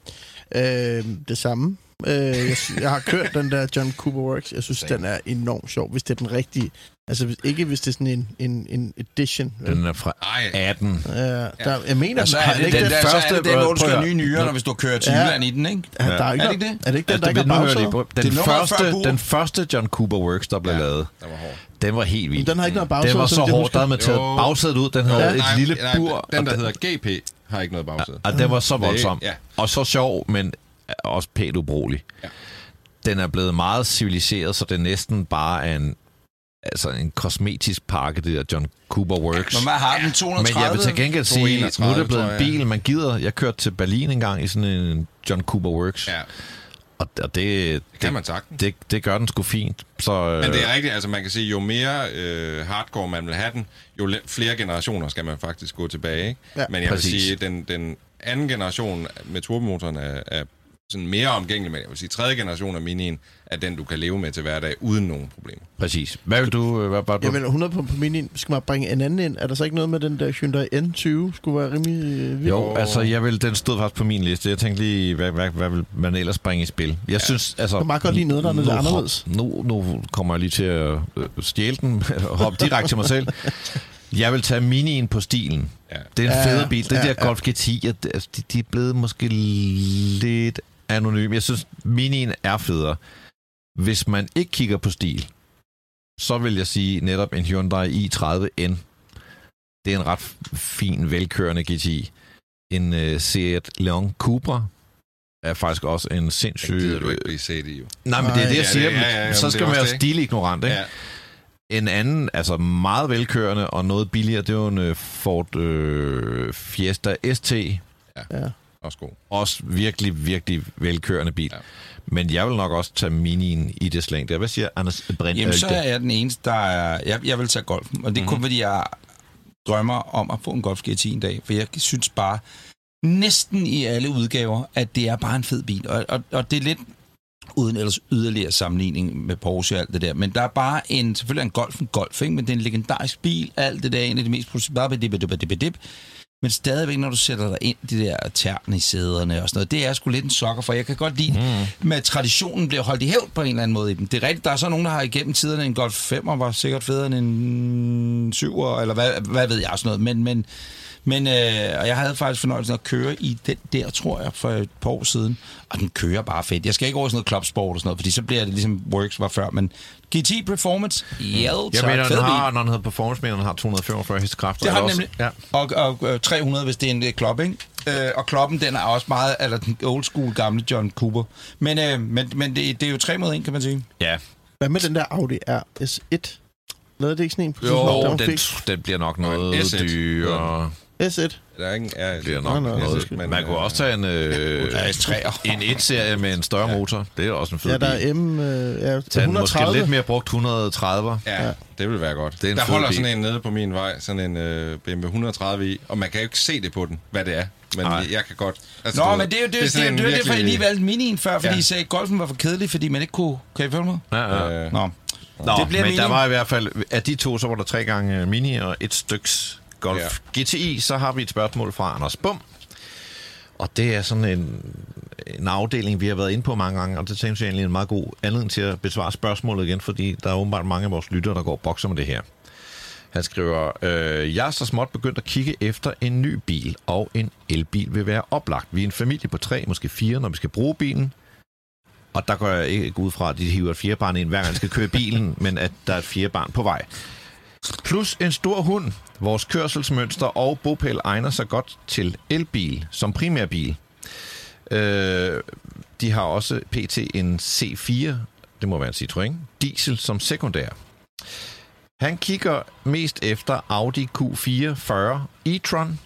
Øh, det samme. Øh, jeg, jeg har kørt den der John Cooper Works. Jeg synes, den er enormt sjov, hvis det er den rigtige. Altså hvis, ikke hvis det er sådan en, en, en edition. Den er fra Ej, 18. Ja, der, jeg mener, Og så har er den det ikke den, den, der, første... så er det den, hvor du skal nye nyere, når hvis du kører til Ja. Jylland i den, ikke? Ja, der er, ikke Er det noget- ikke det? Er det ikke den, der Altså, ikke har nu hører jeg lige bagsæde? Den, er første, den første John Cooper Works, der blev Ja. lavet, der var hård. den var helt vild. Men den har ikke noget bagsæde. Den var så hård, der havde man taget bagsædet ud. Den havde Ja. et lille bur. Den, der hedder GP, har ikke noget bagsæde. Og den var så voldsom. ja. Og så sjov, men også pænt ubrugelig. Ja. Den er blevet meget civiliseret, så det næsten bare er en, altså en kosmetisk pakke, det der John Cooper Works. Når man har den 230... Men jeg vil til gengæld sige, 231, nu er det blevet en bil, man gider. Jeg kørte til Berlin en gang i sådan en John Cooper Works, Ja, og og det, det kan det, man sagtens. det, det gør den sgu fint. Så, Men det øh, er rigtigt, altså man kan sige, jo mere øh, hardcore man vil have den, jo le- flere generationer skal man faktisk gå tilbage. Ikke? Ja, Men jeg præcis. vil sige, den, den anden generation med turbomotoren er, er sådan mere omgængelig, men jeg vil sige, tredje generation af Minien er den, du kan leve med til hverdag uden nogen problemer. Præcis. Hvad vil du? øh, Hvad, hvad, Jeg vil 100 på, på min Skal man bringe en anden ind? Er der så ikke noget med den der Hyundai N20? Skulle være rimelig øh? Jo, altså jeg vil, den stod faktisk på min liste. Jeg tænkte lige, hvad, hvad, hvad vil man ellers bringe i spil? Jeg ja. synes, altså... Jeg kan godt lide noget, der er lidt nu- anderledes. Nu, nu kommer jeg lige til at øh, stjæle den og hoppe direkte til mig selv. Jeg vil tage minien på stilen. Ja. Det er en Ja, fed bil. Den ja, der ja. Golf GTI, at- altså, de, de er blevet måske lidt anonyme. Jeg synes, minien er federe. Hvis man ikke kigger på stil, så vil jeg sige netop en Hyundai i30N. Det er en ret fin, velkørende GTI. En uh, Seat Leon Cupra er faktisk også en sindssyg... gider du ikke blive set i, jo. Nej, men det er det, jeg Ja, siger. det- ja, ja, ja, så skal det man være også det. stilignorant, ikke? Ja. En anden, altså meget velkørende og noget billigere, det er jo en øh, Ford øh, Fiesta ST. Ja. Også god. Også virkelig, virkelig velkørende bil. Ja. Men jeg vil nok også tage minien i det slæng der. Hvad siger Anders Brint? Jamen, så er jeg den eneste, der er... Jeg, jeg vil tage golfen, og det er Mhm. kun fordi, jeg drømmer om at få en Golf GTI en dag, for jeg synes bare, næsten i alle udgaver, at det er bare en fed bil, og, og, og det er lidt uden ellers yderligere sammenligning med Porsche og alt det der. Men der er bare en, selvfølgelig er en Golf en Golf, ikke? men det er en legendarisk bil, alt det der, en af de mest producerede, men stadigvæk, når du sætter dig ind, de der tern i sæderne og sådan noget, det er sgu lidt en sokker for. Jeg kan godt lide, mm. med at traditionen bliver holdt i hævd på en eller anden måde i dem. Det er rigtigt, der er så nogen, der har igennem tiderne en Golf 5'er, var sikkert federe end en 7'er, eller hvad, hvad ved jeg, sådan noget. Men, men, men øh, og jeg havde faktisk fornøjelsen at køre i den der, tror jeg, for et par år siden. Og den kører bare fedt. Jeg skal ikke over sådan noget clubsport og sådan noget, fordi så bliver det ligesom Works var før. Men GT Performance, ja, jeg tak, mener, fed den har, når den hedder Performance, mener den har 245 hestekræfter. Det har den nemlig. Ja. Og, og øh, 300, hvis det er en øh, klop, ikke? Øh, og kloppen, den er også meget, eller den old school gamle John Cooper. Men, øh, men, men det, det er jo 3 mod 1, kan man sige. ja. Hvad med den der Audi RS1? Lavede det ikke sådan en på Jo, den, fik? den bliver nok Og en noget S1. dyrere. S1. Der er ingen... Ja, bliver nok nå, noget. undskyld. Man kunne også tage en, øh, Ja, en 1-serie med en større motor. Det er også en fed Ja, der er M... Øh, ja, Tag en måske 130. lidt mere brugt 130. Ja, det vil være godt. Det er en der holder bil. sådan en nede på min vej, sådan en øh, BMW 130 i, og man kan jo ikke se det på den, hvad det er. Men Nej. jeg kan godt... Altså, du Nå, ved, men det er jo det, det, sådan det, det, det, derfor, jeg lige virkelig- valgte minien før, fordi Ja. I sagde, at golfen var for kedelig, fordi man ikke kunne... Kan I følge mig? Ja, ja. Øh, Nå. Nå, Det bliver men Mini. der var i hvert fald, af de to, så var der tre gange øh, Mini og et styks Golf ja. GTI. Så har vi et spørgsmål fra Anders Bum. Og det er sådan en, en afdeling, vi har været inde på mange gange, og det tænker jeg egentlig en meget god anledning til at besvare spørgsmålet igen, fordi der er åbenbart mange af vores lyttere, der går og bokser med det her. Han skriver, øh, jeg er så småt begyndt at kigge efter en ny bil, og en elbil vil være oplagt. Vi er en familie på tre, måske fire, når vi skal bruge bilen. Og der går jeg ikke ud fra, at de hiver et fjerde barn ind, hver gang skal køre bilen, men at der er et fjerde barn på vej. Plus en stor hund. Vores kørselsmønster og bopæl egner sig godt til elbil som primærbil. Øh, de har også pt. en C4, det må være en Citroën, diesel som sekundær. Han kigger mest efter Audi Q4 40 e-tron,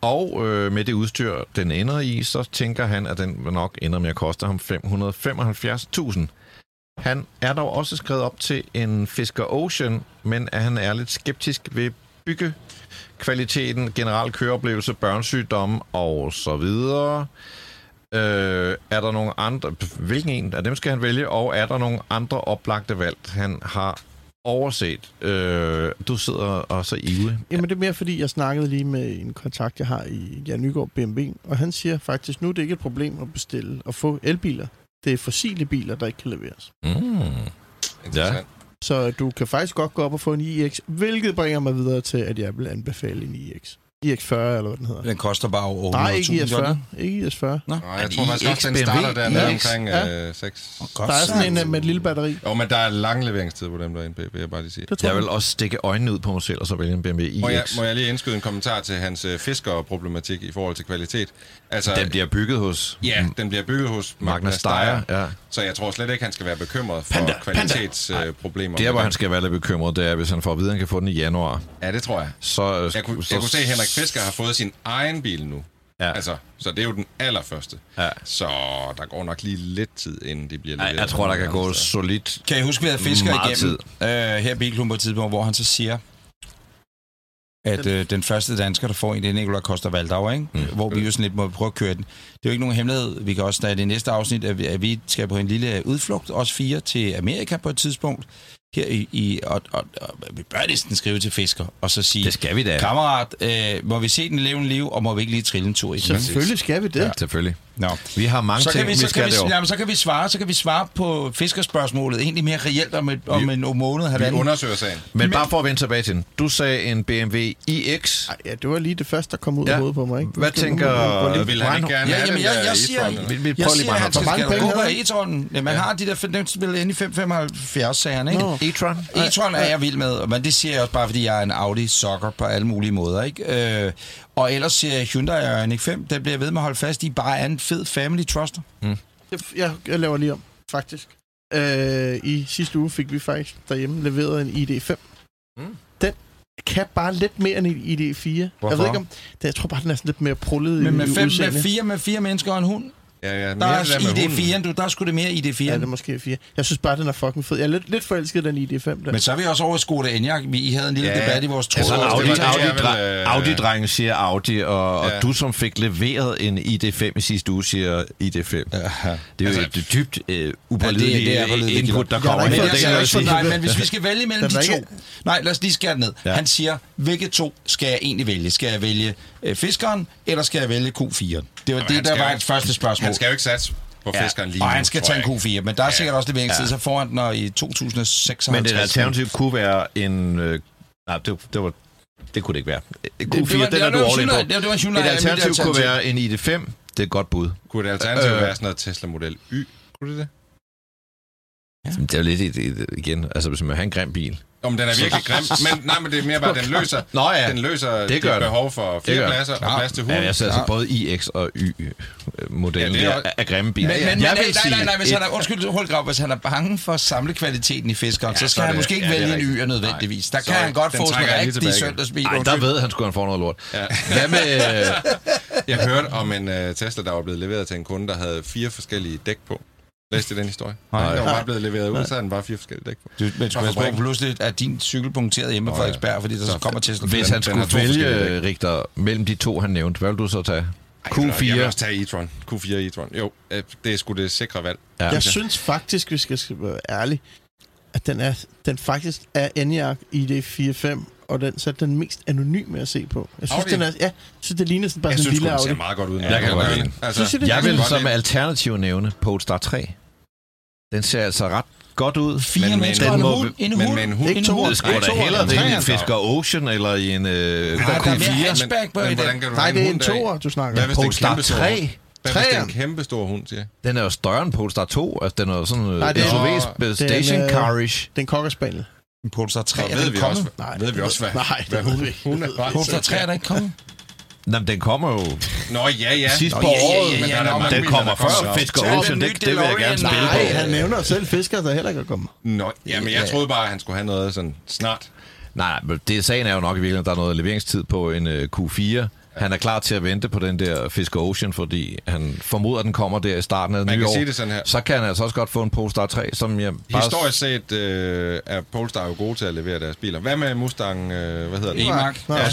og øh, med det udstyr, den ender i, så tænker han, at den nok ender med at koste ham 575.000. Han er dog også skrevet op til en Fisker Ocean, men at han er lidt skeptisk ved bygge kvaliteten, generel køreoplevelse, børnsygdomme og så videre. Øh, er der nogle andre, hvilken en af dem skal han vælge, og er der nogle andre oplagte valg, han har overset? Øh, du sidder og så ivrig. Jamen det er mere fordi, jeg snakkede lige med en kontakt, jeg har i Jan Nygaard BMW, og han siger faktisk, nu er det ikke et problem at bestille og få elbiler. Det er fossile biler, der ikke kan leveres. Mm. Interessant. Så du kan faktisk godt gå op og få en iX, hvilket bringer mig videre til, at jeg vil anbefale en iX. iX40, eller hvad den hedder. Den koster bare over 100.000. Nej, ikke gør den? IS40. Ikke IS40. Nå, Nej, jeg tror faktisk også, den starter BMW, dernede iX, omkring ja. øh, 6. godt Der er sådan en øh, med et lille batteri. Jo, men der er lang leveringstid på dem derinde, vil jeg bare lige sige. Det tror Jeg vil også stikke øjnene ud på mig selv, og så vælge en BMW iX. Må jeg, må jeg lige indskyde en kommentar til hans øh, fiskerproblematik i forhold til kvalitet? Altså, Den bliver bygget hos ja, den bliver bygget hos Magna Steyr. Ja. Så jeg tror slet ikke, han skal være bekymret for kvalitetsproblemer. Der, hvor han skal være lidt bekymret, det er, hvis han får at vide, at han kan få den i januar. Ja, det tror jeg. Så, øh, Jeg kunne, jeg kunne se, at Henrik Fisker har fået sin egen bil nu. Ja. Altså, så det er jo den allerførste. Ja. Så der går nok lige lidt tid, inden de bliver leveret. jeg tror, der kan gå Så- solidt. Kan I huske, vi havde fisker igennem øh, her i Bilklubben på et tidspunkt, hvor han så siger, at øh, den første dansker, der får en, det er Nikolaj Koster Valdau, ikke? Mm. hvor vi jo sådan lidt må prøve at køre den. Det er jo ikke nogen hemmelighed. Vi kan også, der er det næste afsnit, at vi, at vi skal på en lille udflugt, os fire, til Amerika på et tidspunkt. Her i, i og, og, og, vi bør næsten skrive til fisker, og så sige, Det skal vi da. kammerat, øh, må vi se den levende liv, og må vi ikke lige trille en tur i den? Selvfølgelig skal vi det. Ja, selvfølgelig. Nå. Vi har mange så ting, kan vi, vi, så, skal kan vi, jamen, så kan vi svare, så kan vi svare på fiskerspørgsmålet egentlig mere reelt om, et, om en måned, Vi halvanden. undersøger sagen. Men bare for at vende tilbage til den. Du sagde en BMW iX. Ej, ja, det var lige det første, der kom ud Ja. af hovedet på mig. Ikke? Hvad skal- tænker- nu- Vil han ikke gerne Ja, have jamen, den jeg, jeg siger? Vi- vi jeg siger, han skal, skal gå på e-tronen. Man har de der, den spiller ind i 575 sagerne, ikke? E-tron? E-tron er jeg vild med, men det siger jeg også bare, fordi jeg er en Audi-sokker på alle mulige måder, ikke? Øh, og ellers siger jeg Hyundai Ioniq 5, den bliver jeg ved med at holde fast i, bare er en fed family truster. Jeg, jeg, jeg laver lige om, faktisk. Øh, I sidste uge fik vi faktisk derhjemme leveret en ID5. Mm. Den kan bare lidt mere end en ID4. Jeg Hvorfor? ved ikke om... Det, jeg tror bare, den er sådan lidt mere prullet Men med, i, i fem, med, fire, med fire mennesker og en hund, Ja, ja, der mere er det der med hunden. ID4'en, du, der er sgu det mere ID4'en. Ja, det er måske 4. Jeg synes bare, den er fucking fed. Jeg er lidt, lidt forelsket i den ID5 der. Men så er vi også over i Skoda Enyaq. Vi I havde en lille Ja, debat i vores tråd. altså, Så det Audi, Audi, Audi, øh, Audi drengen siger Audi, og, og Ja. du som fik leveret en ID5 i sidste uge siger ID5. Det er jo Altså, et dybt øh, upålideligt Ja, input, der kommer jeg, men hvis vi skal vælge mellem de to... Nej, lad os lige skære ned. Ja. Han siger, hvilke to skal jeg egentlig vælge? Skal jeg vælge øh, fiskeren, eller skal jeg vælge Q4'en? Det var Jamen, det, der var et første spørgsmål. Han skal jo ikke satse på Ja, fiskeren lige og nu, han skal tage en jeg. Q4, men der er Ja. sikkert også leveringstid, så får han den når i 2056. Men et alternativ kunne være en... Øh, nej, det, det var... Det kunne det ikke være. Q4, det, det, var, den er det, du var all in på. det, det var en Hyundai, Et alternativ kunne være en ID5. Det er et godt bud. Kunne et alternativ Øh. være sådan noget Tesla Model Y? Kunne det det? Det er jo lidt et- et- igen, altså hvis man har en grim bil. Om den er virkelig grim, men, nej, men det er mere bare, at den løser, Nå ja, den løser det det gør den. behov for Det fire pladser og plads til hunden. Ja, jeg ser altså både iX og Y-modellen Ja, det er er, grimme biler. Men, men, men jeg nej, vil nej, nej, nej, hvis han er, undskyld, Holgrav, hvis han er bange for samlekvaliteten i fiskeren, ja, så skal han det- måske ikke det vælge en y nødvendigvis. Der kan han godt få sådan en rigtig søndagsbil. Ej, der ved han skulle han få noget lort. Hvad med... øh, Jeg hørte om en uh, Tesla, der var blevet leveret til en kunde, der havde fire forskellige dæk på. Læste den historie? Nej. Den var bare blevet leveret ud, så den bare fire forskellige dæk på. Du, men skulle Fra jeg pludselig er din cykel punkteret hjemme ja. Frederiksberg, fordi der så kommer Tesla. Hvis han skulle vælge. Richter, mellem de to, han nævnte, hvad vil du så tage? Ej, Jeg vil, jeg Q4. også tage e-tron. Q4 e-tron. Jo, øh, det er sgu det sikre valg. Ja. Jeg synes faktisk, vi skal skal være ærlige, at den, er, den faktisk er ENIAC ID45, og den, så er den mest anonyme at se på. Jeg synes, Audi? den er, ja, jeg synes, det ligner sådan bare Jeg sådan en synes, lille den ser Audi. meget godt ud. Jeg kan godt lide den. Altså, Synes? Jeg kan vil godt som alternativ nævne Polestar 3. Den ser altså ret godt ud. Fire Men- men- mennesker og den en må- hund. En men hund. en hund. Ikke to. hund. Det skulle da hellere eller det i en Fisker Ocean eller i en øh, Nej, der er mere Q4. hatchback på men i hvordan den. kan du Nej, det er en toer, du snakker Hvad om. hvis det er en Polestar kæmpe stor 3. hund? Hvad hvis det er en 3'eren. kæmpe stor hund, siger? Den er jo større end Polestar 2. Altså, den er jo sådan Nej, Nej, det er- en, station øh, carish. Den kokker spaniel. En Polestar 3 Så er ved den vi også, kommet. Nej, ved vi også, hvad, Nej, hun, vi hun er. Polestar 3 er der ikke kommet. Nå, men den kommer jo Nå, ja, ja. sidst Nå, på ja, ja, året. ja, Men ja, der nå, mange Den kommer før. Fisker Ocean. Det, det vil jeg gerne spille Nej, på. han nævner selv fisker, der heller ikke er kommet. Nå, ja, men jeg troede bare, at han skulle have noget sådan snart. Nej, men det sagen er jo nok i virkeligheden, at der er noget leveringstid på en øh, Q4. Han er klar til at vente på den der Fisker Ocean, fordi han formoder, at den kommer der i starten af det Man nye kan år. sige det sådan her. Så kan han altså også godt få en Polestar 3, som jeg bare... Historisk set øh, er Polestar jo gode til at levere deres biler. Hvad med Mustang, øh, hvad hedder den? E-Mark. Nå, Ja,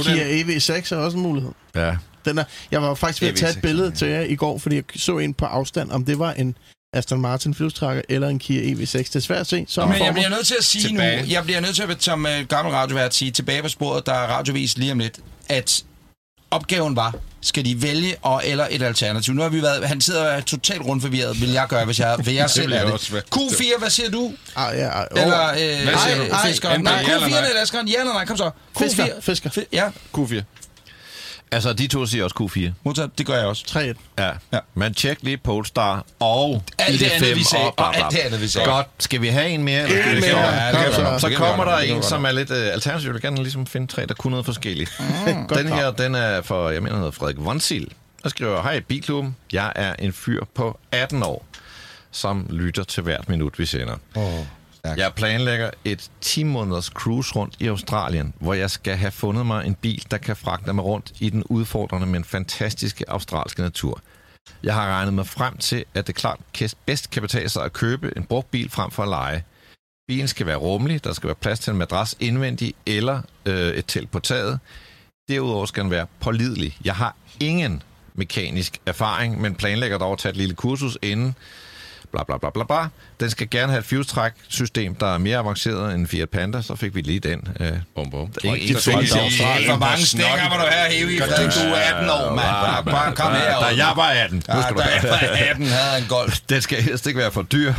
Hvordan- Kia EV6 er også en mulighed. Ja. Den er, jeg var faktisk ved at tage et EV6, billede ja. til jer i går, fordi jeg så en på afstand, om det var en Aston Martin flyvstrakker eller en Kia EV6. Det er svært at se. Så Men jeg bliver nødt til at sige Tilbage. nu, jeg bliver nødt til at som uh, gammel radiovært sige tilbage på sporet, der er radiovis lige om lidt, at opgaven var, skal de vælge og eller et alternativ? Nu har vi været, han sidder og er totalt rundt forvirret, vil jeg gøre, hvis jeg, hvis jeg selv er det. også være. Q4, hvad siger du? Ah, ja, ah, Eller øh, Hvad siger nej, du? fiskeren? Nej, ja eller Q4 nej? eller Askeren? Ja eller nej? Kom så. Fisker, Q4. fisker. Fi- ja, Q4. Altså, de to siger også Q4. modtaget, det gør jeg også. 3-1. Ja. Ja. ja. Men tjek lige Polestar og Alt det andet, ID5 vi sagde, og bla, og bla. alt det andet, vi sagde. Godt. Skal vi have en mere? Eller En mere. Ja, det kan Kom så. Så kommer der en, som er lidt uh, alternativ. Jeg vil gerne ligesom finde tre, der kunne noget forskelligt. Mm, den her, den er for, jeg mener, hedder Frederik Vonsil. Der skriver, hej Bilklubben, jeg er en fyr på 18 år, som lytter til hvert minut, vi sender. Jeg planlægger et 10 måneders cruise rundt i Australien, hvor jeg skal have fundet mig en bil, der kan fragte mig rundt i den udfordrende, men fantastiske australske natur. Jeg har regnet mig frem til, at det klart bedst kan betale sig at købe en brugt bil frem for at lege. Bilen skal være rummelig, der skal være plads til en madras indvendig eller øh, et telt på taget. Derudover skal den være pålidelig. Jeg har ingen mekanisk erfaring, men planlægger dog at tage et lille kursus inden bla bla bla bla bla. Den skal gerne have et fuse-træk-system, der er mere avanceret end Fiat Panda, så fik vi lige den. Øh, Bum, bum. Ikke- ikke Så fik på mange stikker må du have hæve i, Frederik. Du er 18 år, mand. Bare, bare kom her. Da jeg var 18. Ja, da jeg var 18, havde en golf. Den skal helst ikke være for dyr.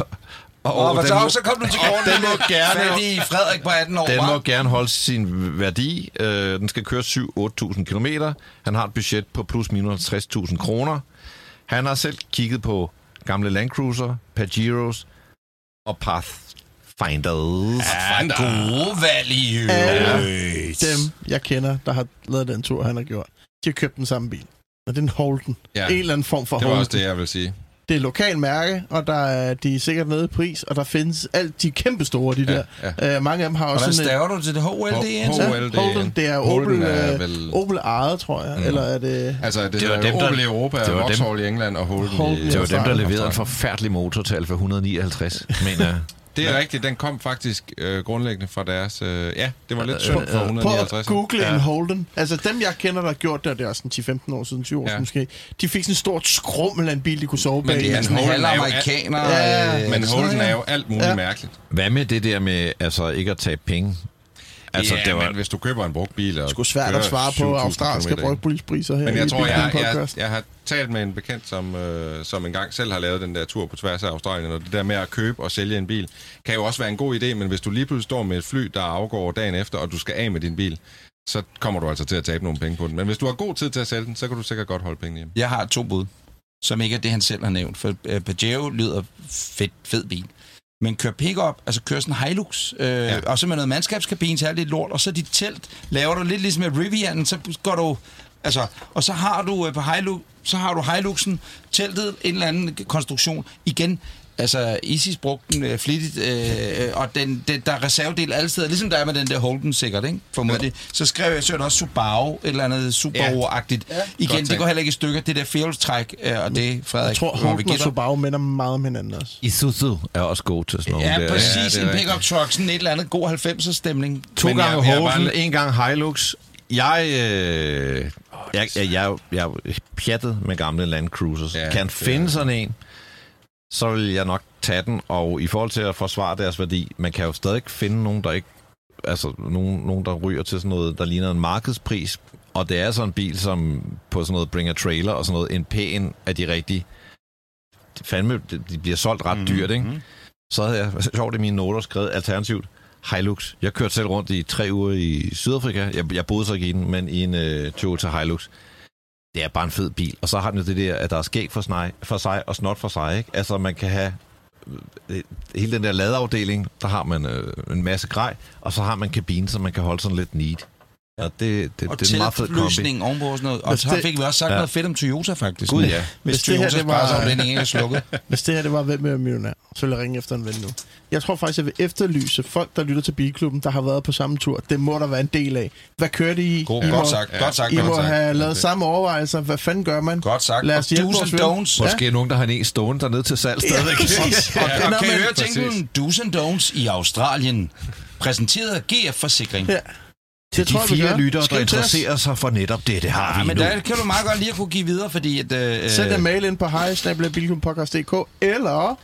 Og, Og den, så, må, så kom du til og grunden den må gerne, Fattig Frederik på 18 år, den må gerne holde sin værdi. Øh, den skal køre 7-8.000 km. Han har et budget på plus minus 50.000 kroner. Han har selv kigget på gamle Land Cruiser, Pajeros og Pathfinders. Ja, gode valg i øvrigt. Dem, jeg kender, der har lavet den tur, han har gjort, de har købt den samme bil. Og det er en Holden. Ja. En eller anden form for Det var Holden. også det, jeg vil sige. Det er lokal mærke, og der er, de er sikkert nede i pris, og der findes alt de kæmpe store, de Ja, der. Øh, mange af dem har også sådan staver du til det? HLD? H- H- H- Ja, HLD. Holden, det er Opel, er øh, vel- Opel ejet, tror jeg. Mm. Eller er det... Altså, det, Det var dem, der- Opel i Europa, det var dem- Vauxhall i England og Holden, Holden, i Det var dem, der leverede en forfærdelig motor til Alfa 159, mener jeg. Det er rigtigt, den kom faktisk øh, grundlæggende fra deres... Øh, ja, det var lidt Øh, synd for øh, Prøv 159. at google Ja. en Holden. Altså dem, jeg kender, der har gjort det, det er sådan 10-15 år siden, 20 år Ja. måske. De fik sådan en stort skrummel af en bil, de kunne sove Men bag. det er i. en Holden er halvamerikaner. Ja, øh, Men Holden er jo alt muligt Ja. mærkeligt. Hvad med det der med altså ikke at tage penge? Altså, ja, det var, men hvis du køber en brugt bil... Det er sgu svært at svare på australske brugtbilspriser her Men jeg i tror, jeg, jeg, Podcast. jeg har talt med en bekendt, som, øh, som engang selv har lavet den der tur på tværs af Australien, og det der med at købe og sælge en bil, kan jo også være en god idé, men hvis du lige pludselig står med et fly, der afgår dagen efter, og du skal af med din bil, så kommer du altså til at tabe nogle penge på den. Men hvis du har god tid til at sælge den, så kan du sikkert godt holde pengene hjemme. Jeg har to bud. som ikke er det, han selv har nævnt. For øh, Pajero lyder fedt, fed bil. Men kør pick-up, altså kør sådan en Hilux, øh, ja. og så med noget mandskabskabine til alt det lort, og så dit telt, laver du lidt ligesom med Rivian, så går du, altså, og så har du øh, på Hilux, så har du Hiluxen, teltet, en eller anden konstruktion, igen, Altså, Isis brugte den øh, flittigt, øh, og den, den, der er reservedel alle steder, ligesom der er med den der Holden sikkert, ikke? Formodentlig. Så skrev jeg, er der også Subaru, et eller andet Subaru-agtigt. Ja. Igen, det går heller ikke i stykker, det der fjolstræk, øh, og det, Frederik, Jeg tror, Holden og. Subaru minder meget om hinanden også. Isuzu er også god til sådan nogle Ja, der. præcis. Ja, en pickup truck, sådan et eller andet god 90'er stemning. To Men gange jeg- jeg Holden, en gang Hilux. Jeg, øh, jeg, jeg, jeg, jeg er pjattet med gamle Land Cruisers. Ja, Ja, kan finde sådan en, så vil jeg nok tage den. Og i forhold til at forsvare deres værdi, man kan jo stadig finde nogen, der ikke altså nogen, nogen, der ryger til sådan noget, der ligner en markedspris. Og det er sådan en bil, som på sådan noget Bring a Trailer og sådan noget, en pæn af de rigtige. Fandme, de bliver solgt ret dyrt, ikke? Mhm. så havde jeg sjovt i mine noter skrevet alternativt Hilux. Jeg kørte selv rundt i tre uger i Sydafrika. Jeg, jeg boede så ikke i den, men i en uh, Toyota Hilux. Det er bare en fed bil. Og så har den jo det der, at der er skæg for sig, for sig og snot for sig. Ikke? Altså, man kan have øh, øh, hele den der ladeafdeling, der har man øh, en masse grej, og så har man kabinen, så man kan holde sådan lidt neat. Og det, det, Og det er meget fed kombi. ovenpå og sådan noget. Og Hvis så det- fik vi også sagt Ja. noget fedt om Toyota, faktisk. Gud, ja. Hvis, Hvis det her, Toyotas det var- presseafdeling ikke er slukket. Hvis det her det var Hvem er millionær, så vil jeg ringe efter en ven nu. Jeg tror faktisk, jeg vil efterlyse folk, der lytter til Bilklubben, der har været på samme tur. Det må der være en del af. Hvad kører de i? God, I godt må, sagt, godt sagt. I godt må sagt. have lavet Okay. samme overvejelser. Hvad fanden gør man? Godt sagt. Lad os Og hjælpe do's vores and ven. don'ts. Måske nogen, der har en en stående dernede til salg stadigvæk. Og, og Nå, kan I men- høre tænken do's and don'ts i Australien? Præsenteret af GF Forsikring. Ja. Til de tror fire lyttere, der interesserer sig for netop det, det har Ja, vi men nu. der kan du meget godt lige at kunne give videre, fordi at... Øh, Send en mail ind på hej eller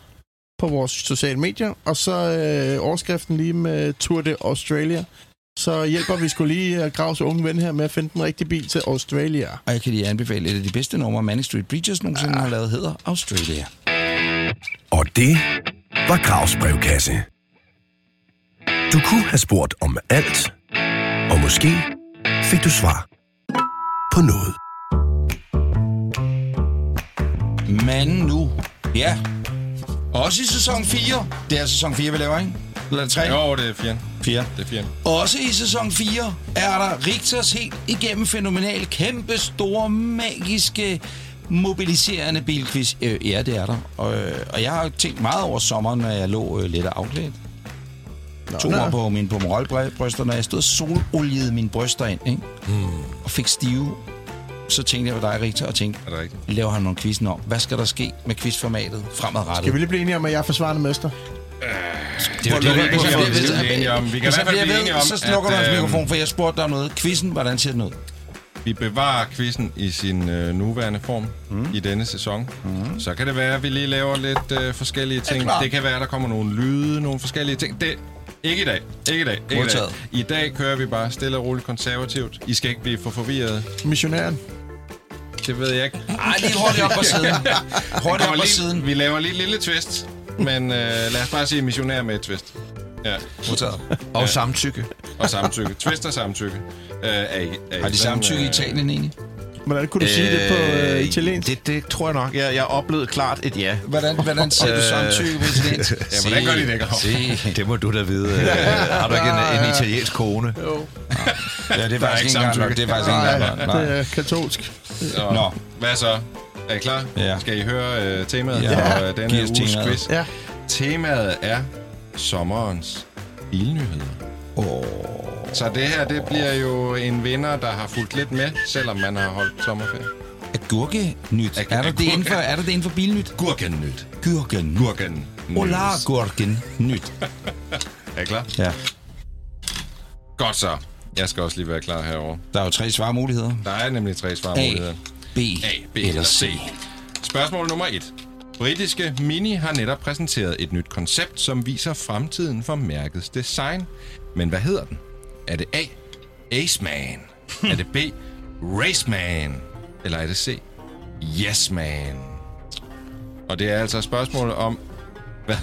på vores sociale medier, og så øh, overskriften lige med Tour de Australia. Så hjælper vi skulle lige uh, Gravs unge ven her med at finde den rigtige bil til Australia. Og jeg kan lige anbefale et af de bedste numre, Manning Street Preachers nogensinde har lavet, hedder Australia. Og det var Gravs brevkasse. Du kunne have spurgt om alt, og måske fik du svar på noget. Men nu, ja. Også i sæson 4. Det er sæson 4, vi laver, ikke? Eller er det 3? Jo, det er fjern. 4. Det er fjern. Også i sæson 4 er der Rigters helt igennem fænomenal, kæmpe store, magiske, mobiliserende bilquiz. Øh, ja, det er der. Og, øh, og jeg har tænkt meget over sommeren, når jeg lå øh, lidt afklædt. Tog mig på mine pommerolbryster, når jeg stod og sololiede mine bryster ind, ikke? Mm. og fik stive. Så tænkte jeg på dig, Rigter, og tænkte, Er det rigtigt? laver han nogle quizzen om? Hvad skal der ske med quizformatet fremadrettet? Skal vi lige blive enige om, at jeg er forsvarende mester? Det er jo det, vi det, kan blive enige om. Vi kan i hvert fald jeg blive enige om, Så slukker du hans øhm, mikrofon, for jeg spurgte dig om noget. Quizzen, hvordan ser den ud? Vi bevarer quizzen i sin øh, nuværende form mm. i denne sæson. Mm. Så kan det være, at vi lige laver lidt øh, forskellige ting. klart. Det kan være, at der kommer nogle lyde, nogle forskellige ting. Det ikke i dag. Ikke i dag. Ikke i dag. I dag kører vi bare stille og roligt konservativt. I skal ikke blive for forvirret. Missionæren. Det ved jeg ikke. Ej, lige hurtigt op på siden. Hurtigt op på siden. Vi laver lige et lille twist. Men øh, lad os bare sige missionær med et twist. Ja, Modtaget. Og samtykke. og samtykke. twist og samtykke. Øh, er er Har de samtykke i øh, Italien egentlig? Hvordan kunne du sige det på øh, italiensk? Det, det tror jeg nok. Jeg, jeg oplevede klart et ja. Hvordan, hvordan siger du samtykke på italiensk? Ja, hvordan gør de det? Se. Det må du da vide. Øh, har du ikke en, en italiensk kone? Jo. Ja, det er faktisk ikke engang samtykke. nok. Det er faktisk ikke engang nok. Det er katolsk. Og Nå. Hvad så? Er I klar? Ja. Skal I høre øh, temaet Ja. for øh, denne uges quiz? Ja. Temaet er sommerens bilnyheder. Åh. Så det her, det bliver jo en vinder, der har fulgt lidt med, selvom man har holdt sommerferie. Agurkenyt. Ag- Er der det inden for, er der det inden for bilnyt? Gurkennyt. Gurken. Gurken. Hola, gurken. Nyt. Er I klar? Ja. Godt så. Jeg skal også lige være klar herover. Der er jo tre svarmuligheder. Der er nemlig tre svarmuligheder. B, A, B eller C. Spørgsmål nummer 1. Britiske Mini har netop præsenteret et nyt koncept, som viser fremtiden for mærkets design. Men hvad hedder den? Er det A. Aceman? er det B. Raceman? Eller er det C. Yes Man? Og det er altså et spørgsmål om, hvad,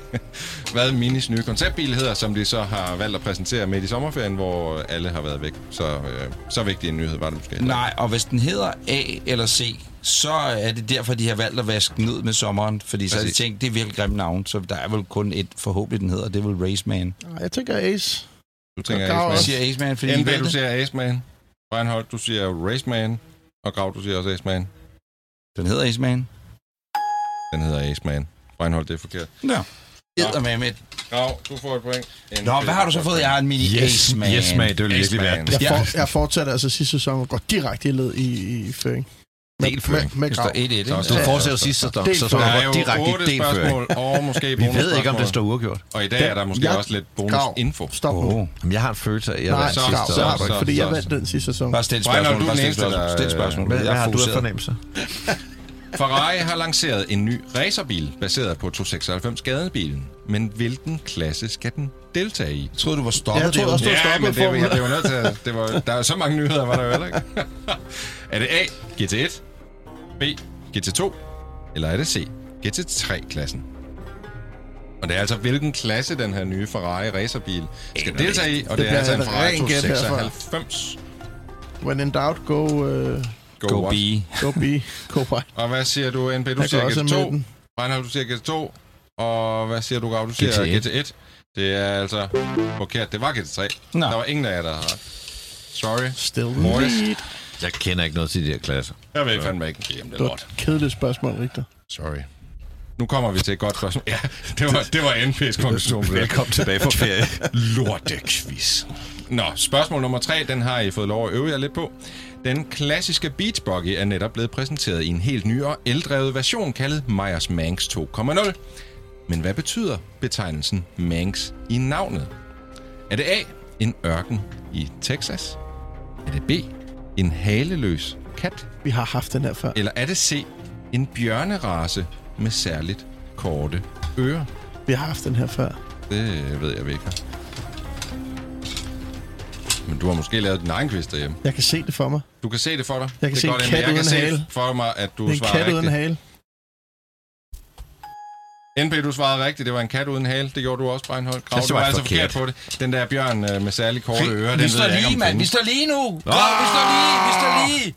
hvad Minis nye konceptbil hedder, som de så har valgt at præsentere midt i sommerferien, hvor alle har været væk. Så, øh, så vigtig en nyhed var det måske. Nej, og hvis den hedder A eller C, så er det derfor, de har valgt at vaske ud med sommeren. Fordi så har de tænkt, det er virkelig grimt navn, så der er vel kun et, forhåbentlig den hedder, det er vel Raceman. Nej, Jeg tænker Ace. Du tænker Ace Man. siger Aceman, fordi de NB, du siger Ace Man. Reinhold, du siger Race Man. Og Grav, du siger også Ace Man. Den hedder Aceman. Den hedder Ace Man. Reinhold, det er forkert. Ja. Edder med med. Grav, du får et point. NB, Nå, hvad har du så fået? Jeg har en mini Yes, Aceman. yes, man, det vil virkelig Ace være. Man. Jeg, Ja. for, jeg fortsætter altså sidste sæson og går direkte i led i, i føring. Med, Del føring. Med, med Det står grav. 1-1, ikke? Så Du står- fortsætter sidste så så Der er går jo direkte delføring. spørgsmål, og måske Vi ved ikke, om det står uafgjort. Og i dag er der måske Ja. også lidt Grav. bonusinfo. Stop nu. Oh. Jamen, jeg har en følelse af, at jeg vandt så- sidste grav, det sæson. fordi jeg vandt den sidste sæson. Bare stil spørgsmål. du er Bare den stil spørgsmål. der-. Hvad, har du af fokuseret. fornemmelser? Ferrari har lanceret en ny racerbil baseret på 296 gadebilen. Men hvilken klasse skal den deltage i? Jeg troede, du var stoppet. Ja, jeg troede også, du var Ja, stoppet men det, jeg blev nødt til at... Det var, der er så mange nyheder, var der jo heller ikke. er det A, GT1, B, GT2, eller er det C, GT3-klassen? Og det er altså, hvilken klasse den her nye Ferrari racerbil skal deltage i, og det, Det er altså en Ferrari rent gæt herfra. 296. When in doubt, go, uh, Go, Go? B. go B, go white. Og hvad siger du, NB? Du Jeg siger også med GT2. den. Reinhold, du siger GT2. Og hvad siger du, Gav? Du siger GT1. GT1. Det er altså forkert. Det var GT3. Nå. Der var ingen af jer, der ret. Sorry. Still Boys. lead. Jeg kender ikke noget til de her klasser. Jeg ved fandme ikke, om det er lort. kedeligt spørgsmål, Richter. Sorry. Nu kommer vi til et godt spørgsmål. Ja, det var, det var NP's konklusion. Velkommen tilbage fra ferie. Lortequiz. Nå, spørgsmål nummer tre, den har I fået lov at øve jer lidt på. Den klassiske Beach Buggy er netop blevet præsenteret i en helt ny og eldrevet version, kaldet Myers Manx 2.0. Men hvad betyder betegnelsen Manx i navnet? Er det A, en ørken i Texas? Er det B, en haleløs kat? Vi har haft den her før. Eller er det C, en bjørnerace med særligt korte ører? Vi har haft den her før. Det ved jeg ikke. Men du har måske lavet din egen quiz derhjemme. Jeg kan se det for mig. Du kan se det for dig. Jeg kan det se en kat. Jeg kan uden se hale. for mig, at du Det er en svarer kat uden rigtigt. hale. NP, du svarede rigtigt. Det var en kat uden hale. Det gjorde du også, Breinholt. Grav, Det du var altså forkert forkert. på det. Den der bjørn øh, med særlig korte ører, den Vi står jeg ikke, lige, om mand. Vi står lige nu. Grav, vi står lige. Vi står lige.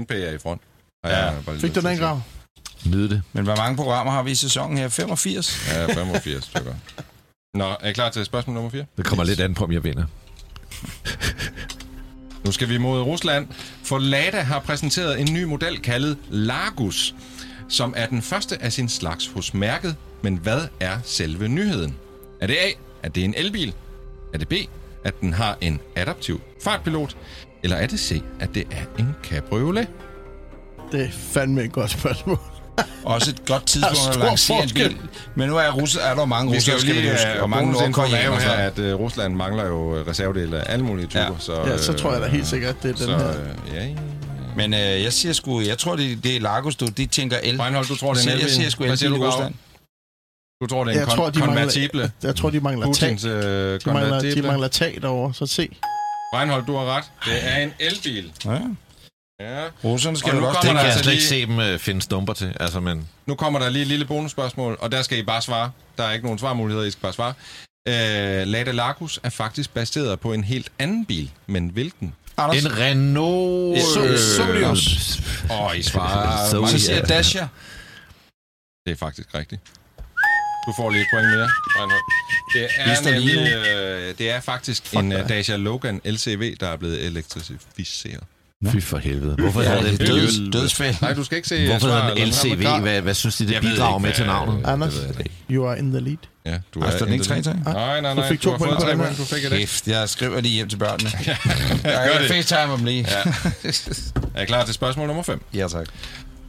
NP er i front. Har Ja. jeg Fik du den grav? Nyd det. Men hvor mange programmer har vi i sæsonen her? 85? Ja, 85 stykker. Nå, er I klar til spørgsmål nummer 4? Det kommer lidt an på, om jeg vinder. Nu skal vi mod Rusland, for Lada har præsenteret en ny model kaldet Largus, som er den første af sin slags hos mærket. Men hvad er selve nyheden? Er det A, at det er en elbil? Er det B, at den har en adaptiv fartpilot? Eller er det C, at det er en cabriolet? Det er fandme et godt spørgsmål. Også et godt tidspunkt at lancere en forskel. bil. Men nu er, Rusland, er der mange russere, jo skal vi lige huske, have og mange er nordkoreanere. her, at uh, Rusland mangler jo øh, reservedele af alle mulige typer. Ja. Så, Ja, så tror jeg da helt øh, sikkert, at det er den så, her. øh, ja, ja. Men øh, jeg siger sgu, jeg tror, det, det er Lagos, du. De tænker el. Reinhold, du tror, det er en jeg, elbil? jeg siger sgu du, Grav? Rusland. Du tror, det er en Jeg kon- tror, de mangler- konvertible? Jeg tror, de mangler tag. Putins øh, De mangler, de mangler tag derovre, så se. Reinhold, du har ret. Det er en elbil. Ja. Ja. Russerne skal Og nu også kommer Det kan jeg altså slet ikke lige- se dem øh, finde stumper til. Altså, men Nu kommer der lige et lille bonusspørgsmål, og der skal I bare svare. Der er ikke nogen svarmuligheder, I skal bare svare. Øh, Lada Largus er faktisk baseret på en helt anden bil, men hvilken? Anders, en Renault... Øh, Solius. Åh, oh, I svarer. Så- siger Dacia. Det er faktisk rigtigt. Du får lige et point mere. Det er, nemlig, øh, det er faktisk en uh, Dacia Logan LCV, der er blevet elektrificeret. Fy for helvede. Hvorfor Ja, er det døds, dødsfald. Nej, du skal ikke se Hvorfor hedder den. LCV? Hvad, hvad synes de, det bidrager ikke, med til navnet? Anders, you are in the lead. Ja, du Ej, står den ikke in the 3-3? lead. Nej, nej, Du nej. fik to point på tre den her. Du fik et. Kæft, jeg skriver lige hjem til børnene. Gør jeg det. facetime dem lige. Ja. Er I klar til spørgsmål nummer 5? ja tak.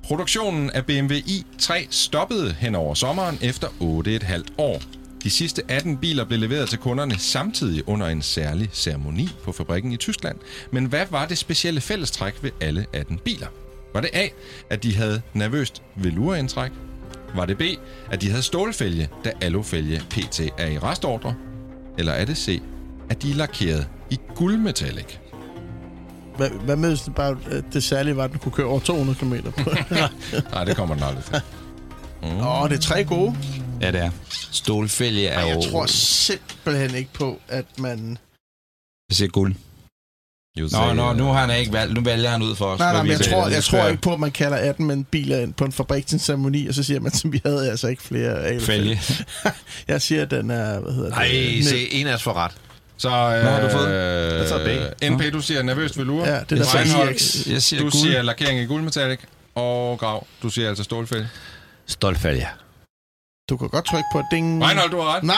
Produktionen af BMW i3 stoppede hen over sommeren efter 8,5 år. De sidste 18 biler blev leveret til kunderne samtidig under en særlig ceremoni på fabrikken i Tyskland. Men hvad var det specielle fællestræk ved alle 18 biler? Var det A, at de havde nervøst velurindtræk? Var det B, at de havde stålfælge, da alufælge PT er i restordre? Eller er det C, at de er lakeret i guldmetallic? Hvad, hvad hvis det bare det særlige var, at den kunne køre over 200 km på? Nej, det kommer den aldrig til. Åh, det er tre gode. Ja, det er. Stålfælge er Ej, jo... jeg tror simpelthen ikke på, at man... Jeg siger guld. Nå, say, nå, uh, nu har han ikke valgt. Nu vælger han ud for os. Nej, nej, men jeg tror, jeg tror ikke på, at man kalder 18 mænd biler ind på en fabrik til en ceremoni, og så siger man, at vi havde altså ikke flere alufælge. Fælge. Jeg siger, at den er, hvad hedder Nej, det? se, en af os får ret. Så øh, Hvad har du fået? Jeg tager begge. NP, du siger nervøst velure. Ja, det er Jeg der siger, IX. jeg siger Du guld. siger lakering i guldmetallic. Og Grav, du siger altså stålfælge. Stoltfælge. Du kan godt trykke på ding. Reinhold, du har ret. Nej!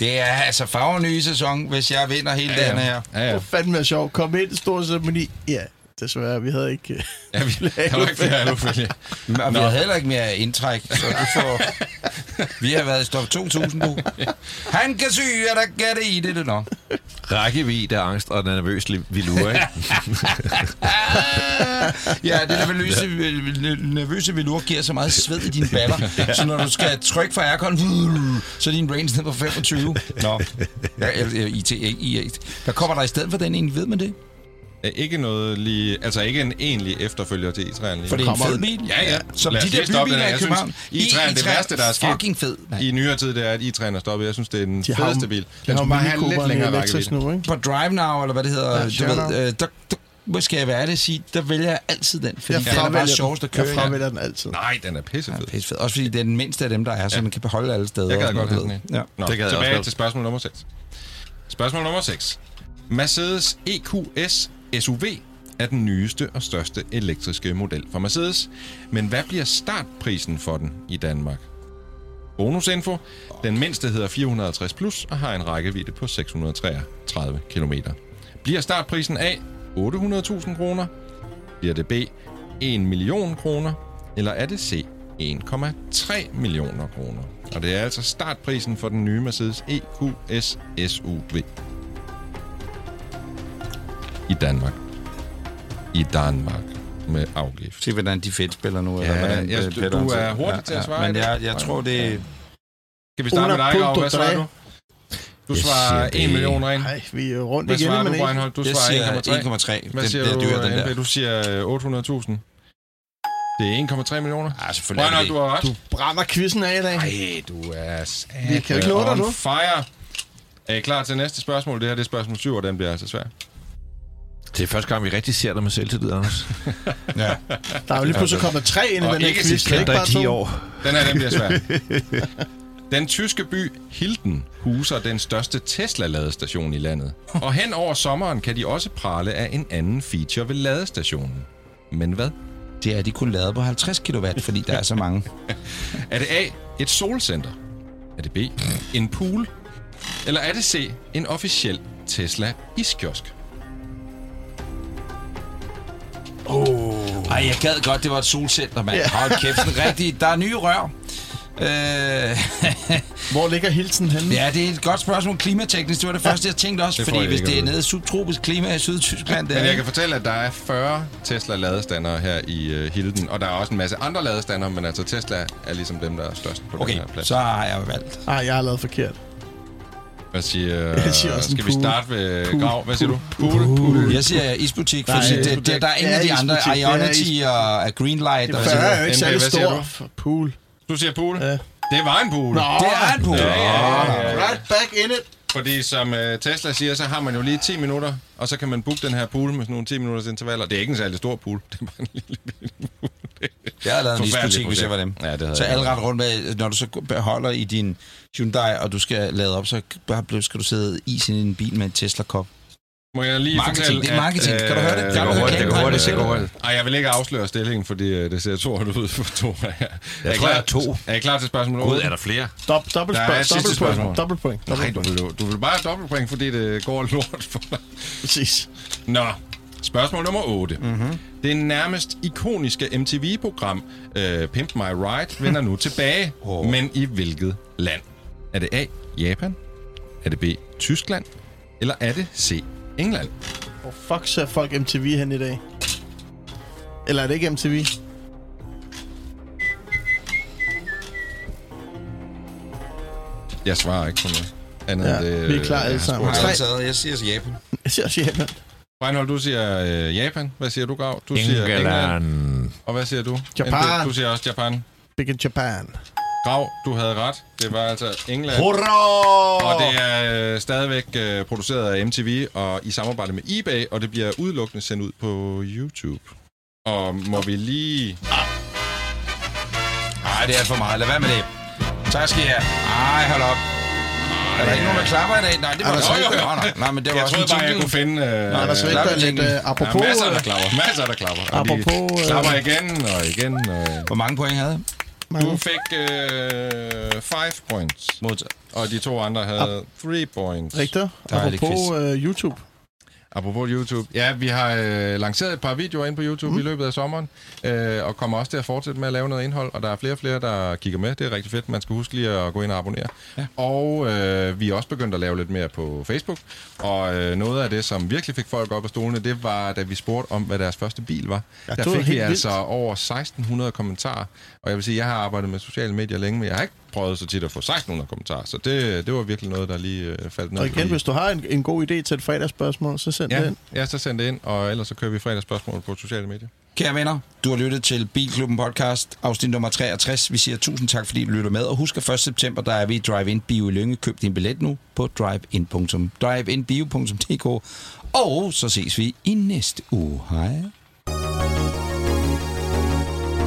Det er altså farver nye sæson, hvis jeg vinder hele Ja, ja. dagen her. Ja, Det ja. var fandme sjovt. Kom ind i stor ceremoni. Ja, desværre, vi havde ikke... øh, ja vi, var ikke flere alufælge. Og vi har heller ikke mere indtræk, så du får... Vi har været i stop 2000, du. Han kan syge, at der kan det i det, det nok. Rækkevidde, angst og nervøs vilure, ikke? Ja, det nervøse, nervøse velur giver så meget sved i dine baller, så når du skal trykke for aircon, så er din range ned på 25. Nå, IT, I, der kommer der i stedet for den egentlig, ved man det? Ikke noget lige... Altså ikke en egentlig efterfølger til i-træerne lige For det er en fed bil. Ja, ja. Som Lad de der bybiler den i Jeg København. synes, i-træerne, det værste, der er sket Fucking fed. i nyere tid, det er, at i-træerne er stoppet. Jeg synes, det er den De fedeste bil. De Den skulle bare have lidt længere rækkevidde. På Drive Now, eller hvad det hedder, Ja, du ved, øh, der, der, hvor skal jeg være at sige, der vælger jeg altid den, fordi Jeg den er bare sjovest at den. Jeg køre i. fravælger den altid. Nej, den er pissefed. Ja, pissefed. Også fordi det er den mindste af dem, der er, så Ja. man kan beholde alle steder. Jeg gad godt have sådan sådan en. noget. Ja. Nå, Det jeg tilbage til spørgsmål nummer 6. Spørgsmål nummer 6. Mercedes EQS SUV er den nyeste og største elektriske model fra Mercedes. Men hvad bliver startprisen for den i Danmark? Bonusinfo. Den mindste hedder 450 plus og har en rækkevidde på 633 km. Bliver startprisen A 800.000 kroner? Bliver det B 1 million kroner? Eller er det C 1,3 millioner kroner? Og det er altså startprisen for den nye Mercedes EQS SUV. I Danmark. I Danmark med afgift. Se, hvordan de fedt spiller nu. Ja, eller hvordan, jeg- øh, du- Peter du siger. er hurtig til at svare i Men det. jeg, jeg tror, det Skal vi starte med dig? Hvad svarer du? Du Jeg svarer siger 1 B. million ren. Nej, vi er rundt Hvad igen, svarer men du. Reinhold? Du jeg svarer siger 1,3. 1,3. Hvad Den, siger det er du, dyr, den der. Du siger øh, 800.000. Det er 1,3 millioner. Ja, selvfølgelig er Reinhold, det du har ret. Du brænder quizzen af i dag. Ej, du er satan Vi kan ikke nå dig on nu. fire. Er I klar til næste spørgsmål? Det her det er spørgsmål 7, og den bliver altså svær. Det er første gang, vi rigtig ser dig med selvtillid, Anders. Ja. Der er jo lige pludselig kommet tre ind i Og den her ikke quiz. er Kendt dig i 10 to. år. Den her, den bliver svær. Den tyske by Hilden huser den største Tesla-ladestation i landet. Og hen over sommeren kan de også prale af en anden feature ved ladestationen. Men hvad? Det er de kun lavet på 50 kW, fordi der er så mange. Er det A, et solcenter? Er det B, en pool? Eller er det C, en officiel Tesla iskiosk? Ej, jeg gad godt, det var et solcenter, mand. Ja. Hold kæft, rigtig. Der er nye rør. Øh, Hvor ligger Hilsen henne? ja, det er et godt spørgsmål klimateknisk. Det var det første, jeg tænkte også, Det fordi hvis det er nede i subtropisk klima i Sydtyskland, Men jeg kan fortælle, at der er 40 Tesla-ladestandere her i uh, Hilden, og der er også en masse andre ladestandere, men altså Tesla er ligesom dem, der er størst på Okay, den her plads. så har jeg valgt. Nej, jeg har lavet forkert. Hvad siger, Jeg siger også skal vi pool. starte ved Pool. Grav? Hvad siger du? Pool? Pool. Jeg siger isbutik, Nej, fordi det, det, der er ingen af de andre, Ionity og Greenlight. Det er er jo ikke særlig stor. For Pool. Du siger pool? Ja. Det var en pool. Nå, Det er en pool. Ja, ja, ja, ja. right back in it. Fordi som uh, Tesla siger, så har man jo lige 10 minutter, og så kan man booke den her pool med sådan nogle 10 minutters intervaller. Det er ikke en særlig stor pool. Det er bare en lille bitte pool. Jeg havde lavet en isbutik, hvis jeg var dem. Ja, det havde så jeg alle ret rundt med, når du så beholder i din Hyundai, og du skal lade op, så bare skal du sidde i en bil med en Tesla-kop. Må jeg lige Marketing, fortælle, det er marketing. Kan du høre det? øh, Det går hurtigt, det går hurtigt, det går hurtigt. Ej, jeg vil ikke afsløre stillingen, fordi uh, det ser to ud for to. jeg Jeg tror, jeg er to. Er I klar til spørgsmål Gud, 8? er der flere? Dob- Dobbelt Der er spørg- dobbelt spørgsmål. point. Dobbelt point. Nej, Dobbelt du point. vil, du vil bare have dobbeltpoint, fordi det går lort for dig. Præcis. Nå, spørgsmål nummer 8. Mhm. Mm-hmm. Det nærmest ikoniske MTV-program uh, Pimp My Ride vender nu tilbage, Åh. men i hvilket land? Er det A. Japan? Er det B. Tyskland? Eller er det C. England? Hvor fuck ser folk MTV hen i dag? Eller er det ikke MTV? Jeg svarer ikke på noget. Andet Ja, det, vi er klar jeg alle sammen. Jeg, taget, jeg siger Japan. Jeg siger også Japan. Reinhold, du siger øh, Japan. Hvad siger du, Grav? Du siger England. England. Og hvad siger du? Japan. Du siger også Japan. Big in Japan. Grav, du havde ret. Det var altså England. Hurra! Og det er øh, stadigvæk øh, produceret af MTV og i samarbejde med eBay, og det bliver udelukkende sendt ud på YouTube. Og må vi lige... Nej, det er for meget. Lad være med det. Tak skal I have. Ej, hold op. Er der ikke nogen, der klapper i dag? Nej, det var der der så ikke. ikke? Nej, nej, men det var Jeg også troede en bare, jeg kunne finde... Øh, Nej, der så ikke klapper der er lidt uh, apropos... ja, masser, der øh, klapper. Masser, der klapper. De Apropos, øh, klapper igen og igen. Og, Hvor mange point havde? Mange- du fik 5 øh, points, Modtaget. og de to andre havde 3 points. Rigtig. Dejlig Apropos uh, YouTube. Apropos YouTube. Ja, vi har øh, lanceret et par videoer ind på YouTube mm. i løbet af sommeren, øh, og kommer også til at fortsætte med at lave noget indhold, og der er flere og flere, der kigger med. Det er rigtig fedt. Man skal huske lige at gå ind og abonnere. Ja. Og øh, vi er også begyndt at lave lidt mere på Facebook, og øh, noget af det, som virkelig fik folk op af stolene, det var, da vi spurgte om, hvad deres første bil var. Ja, der fik vi altså vildt. over 1600 kommentarer, og jeg vil sige, jeg har arbejdet med sociale medier længe, men jeg har ikke prøvet så tit at få 1600 kommentarer, så det, det var virkelig noget, der lige øh, faldt ned. Og igen, hvis du har en, en god idé til et fredagsspørgsmål, så send det Ja, ind. ja, så send det ind, og ellers så kører vi fredagsspørgsmål på sociale medier. Kære venner, du har lyttet til Bilklubben Podcast, afsnit nummer 63. Vi siger tusind tak, fordi du lytter med. Og husk, at 1. september, der er vi i Drive-In Bio i Lønge. Køb din billet nu på drivein.com- driveinbio.dk. Og så ses vi i næste uge. Hej.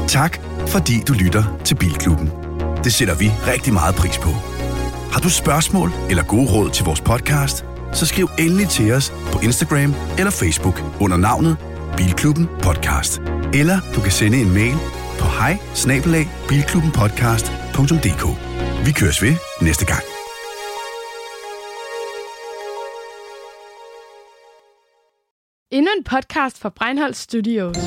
Tak, fordi du lytter til Bilklubben. Det sætter vi rigtig meget pris på. Har du spørgsmål eller gode råd til vores podcast, så skriv endelig til os på Instagram eller Facebook under navnet Bilklubben Podcast. Eller du kan sende en mail på hej Vi køres ved næste gang. Endnu en podcast fra Breinholt Studios.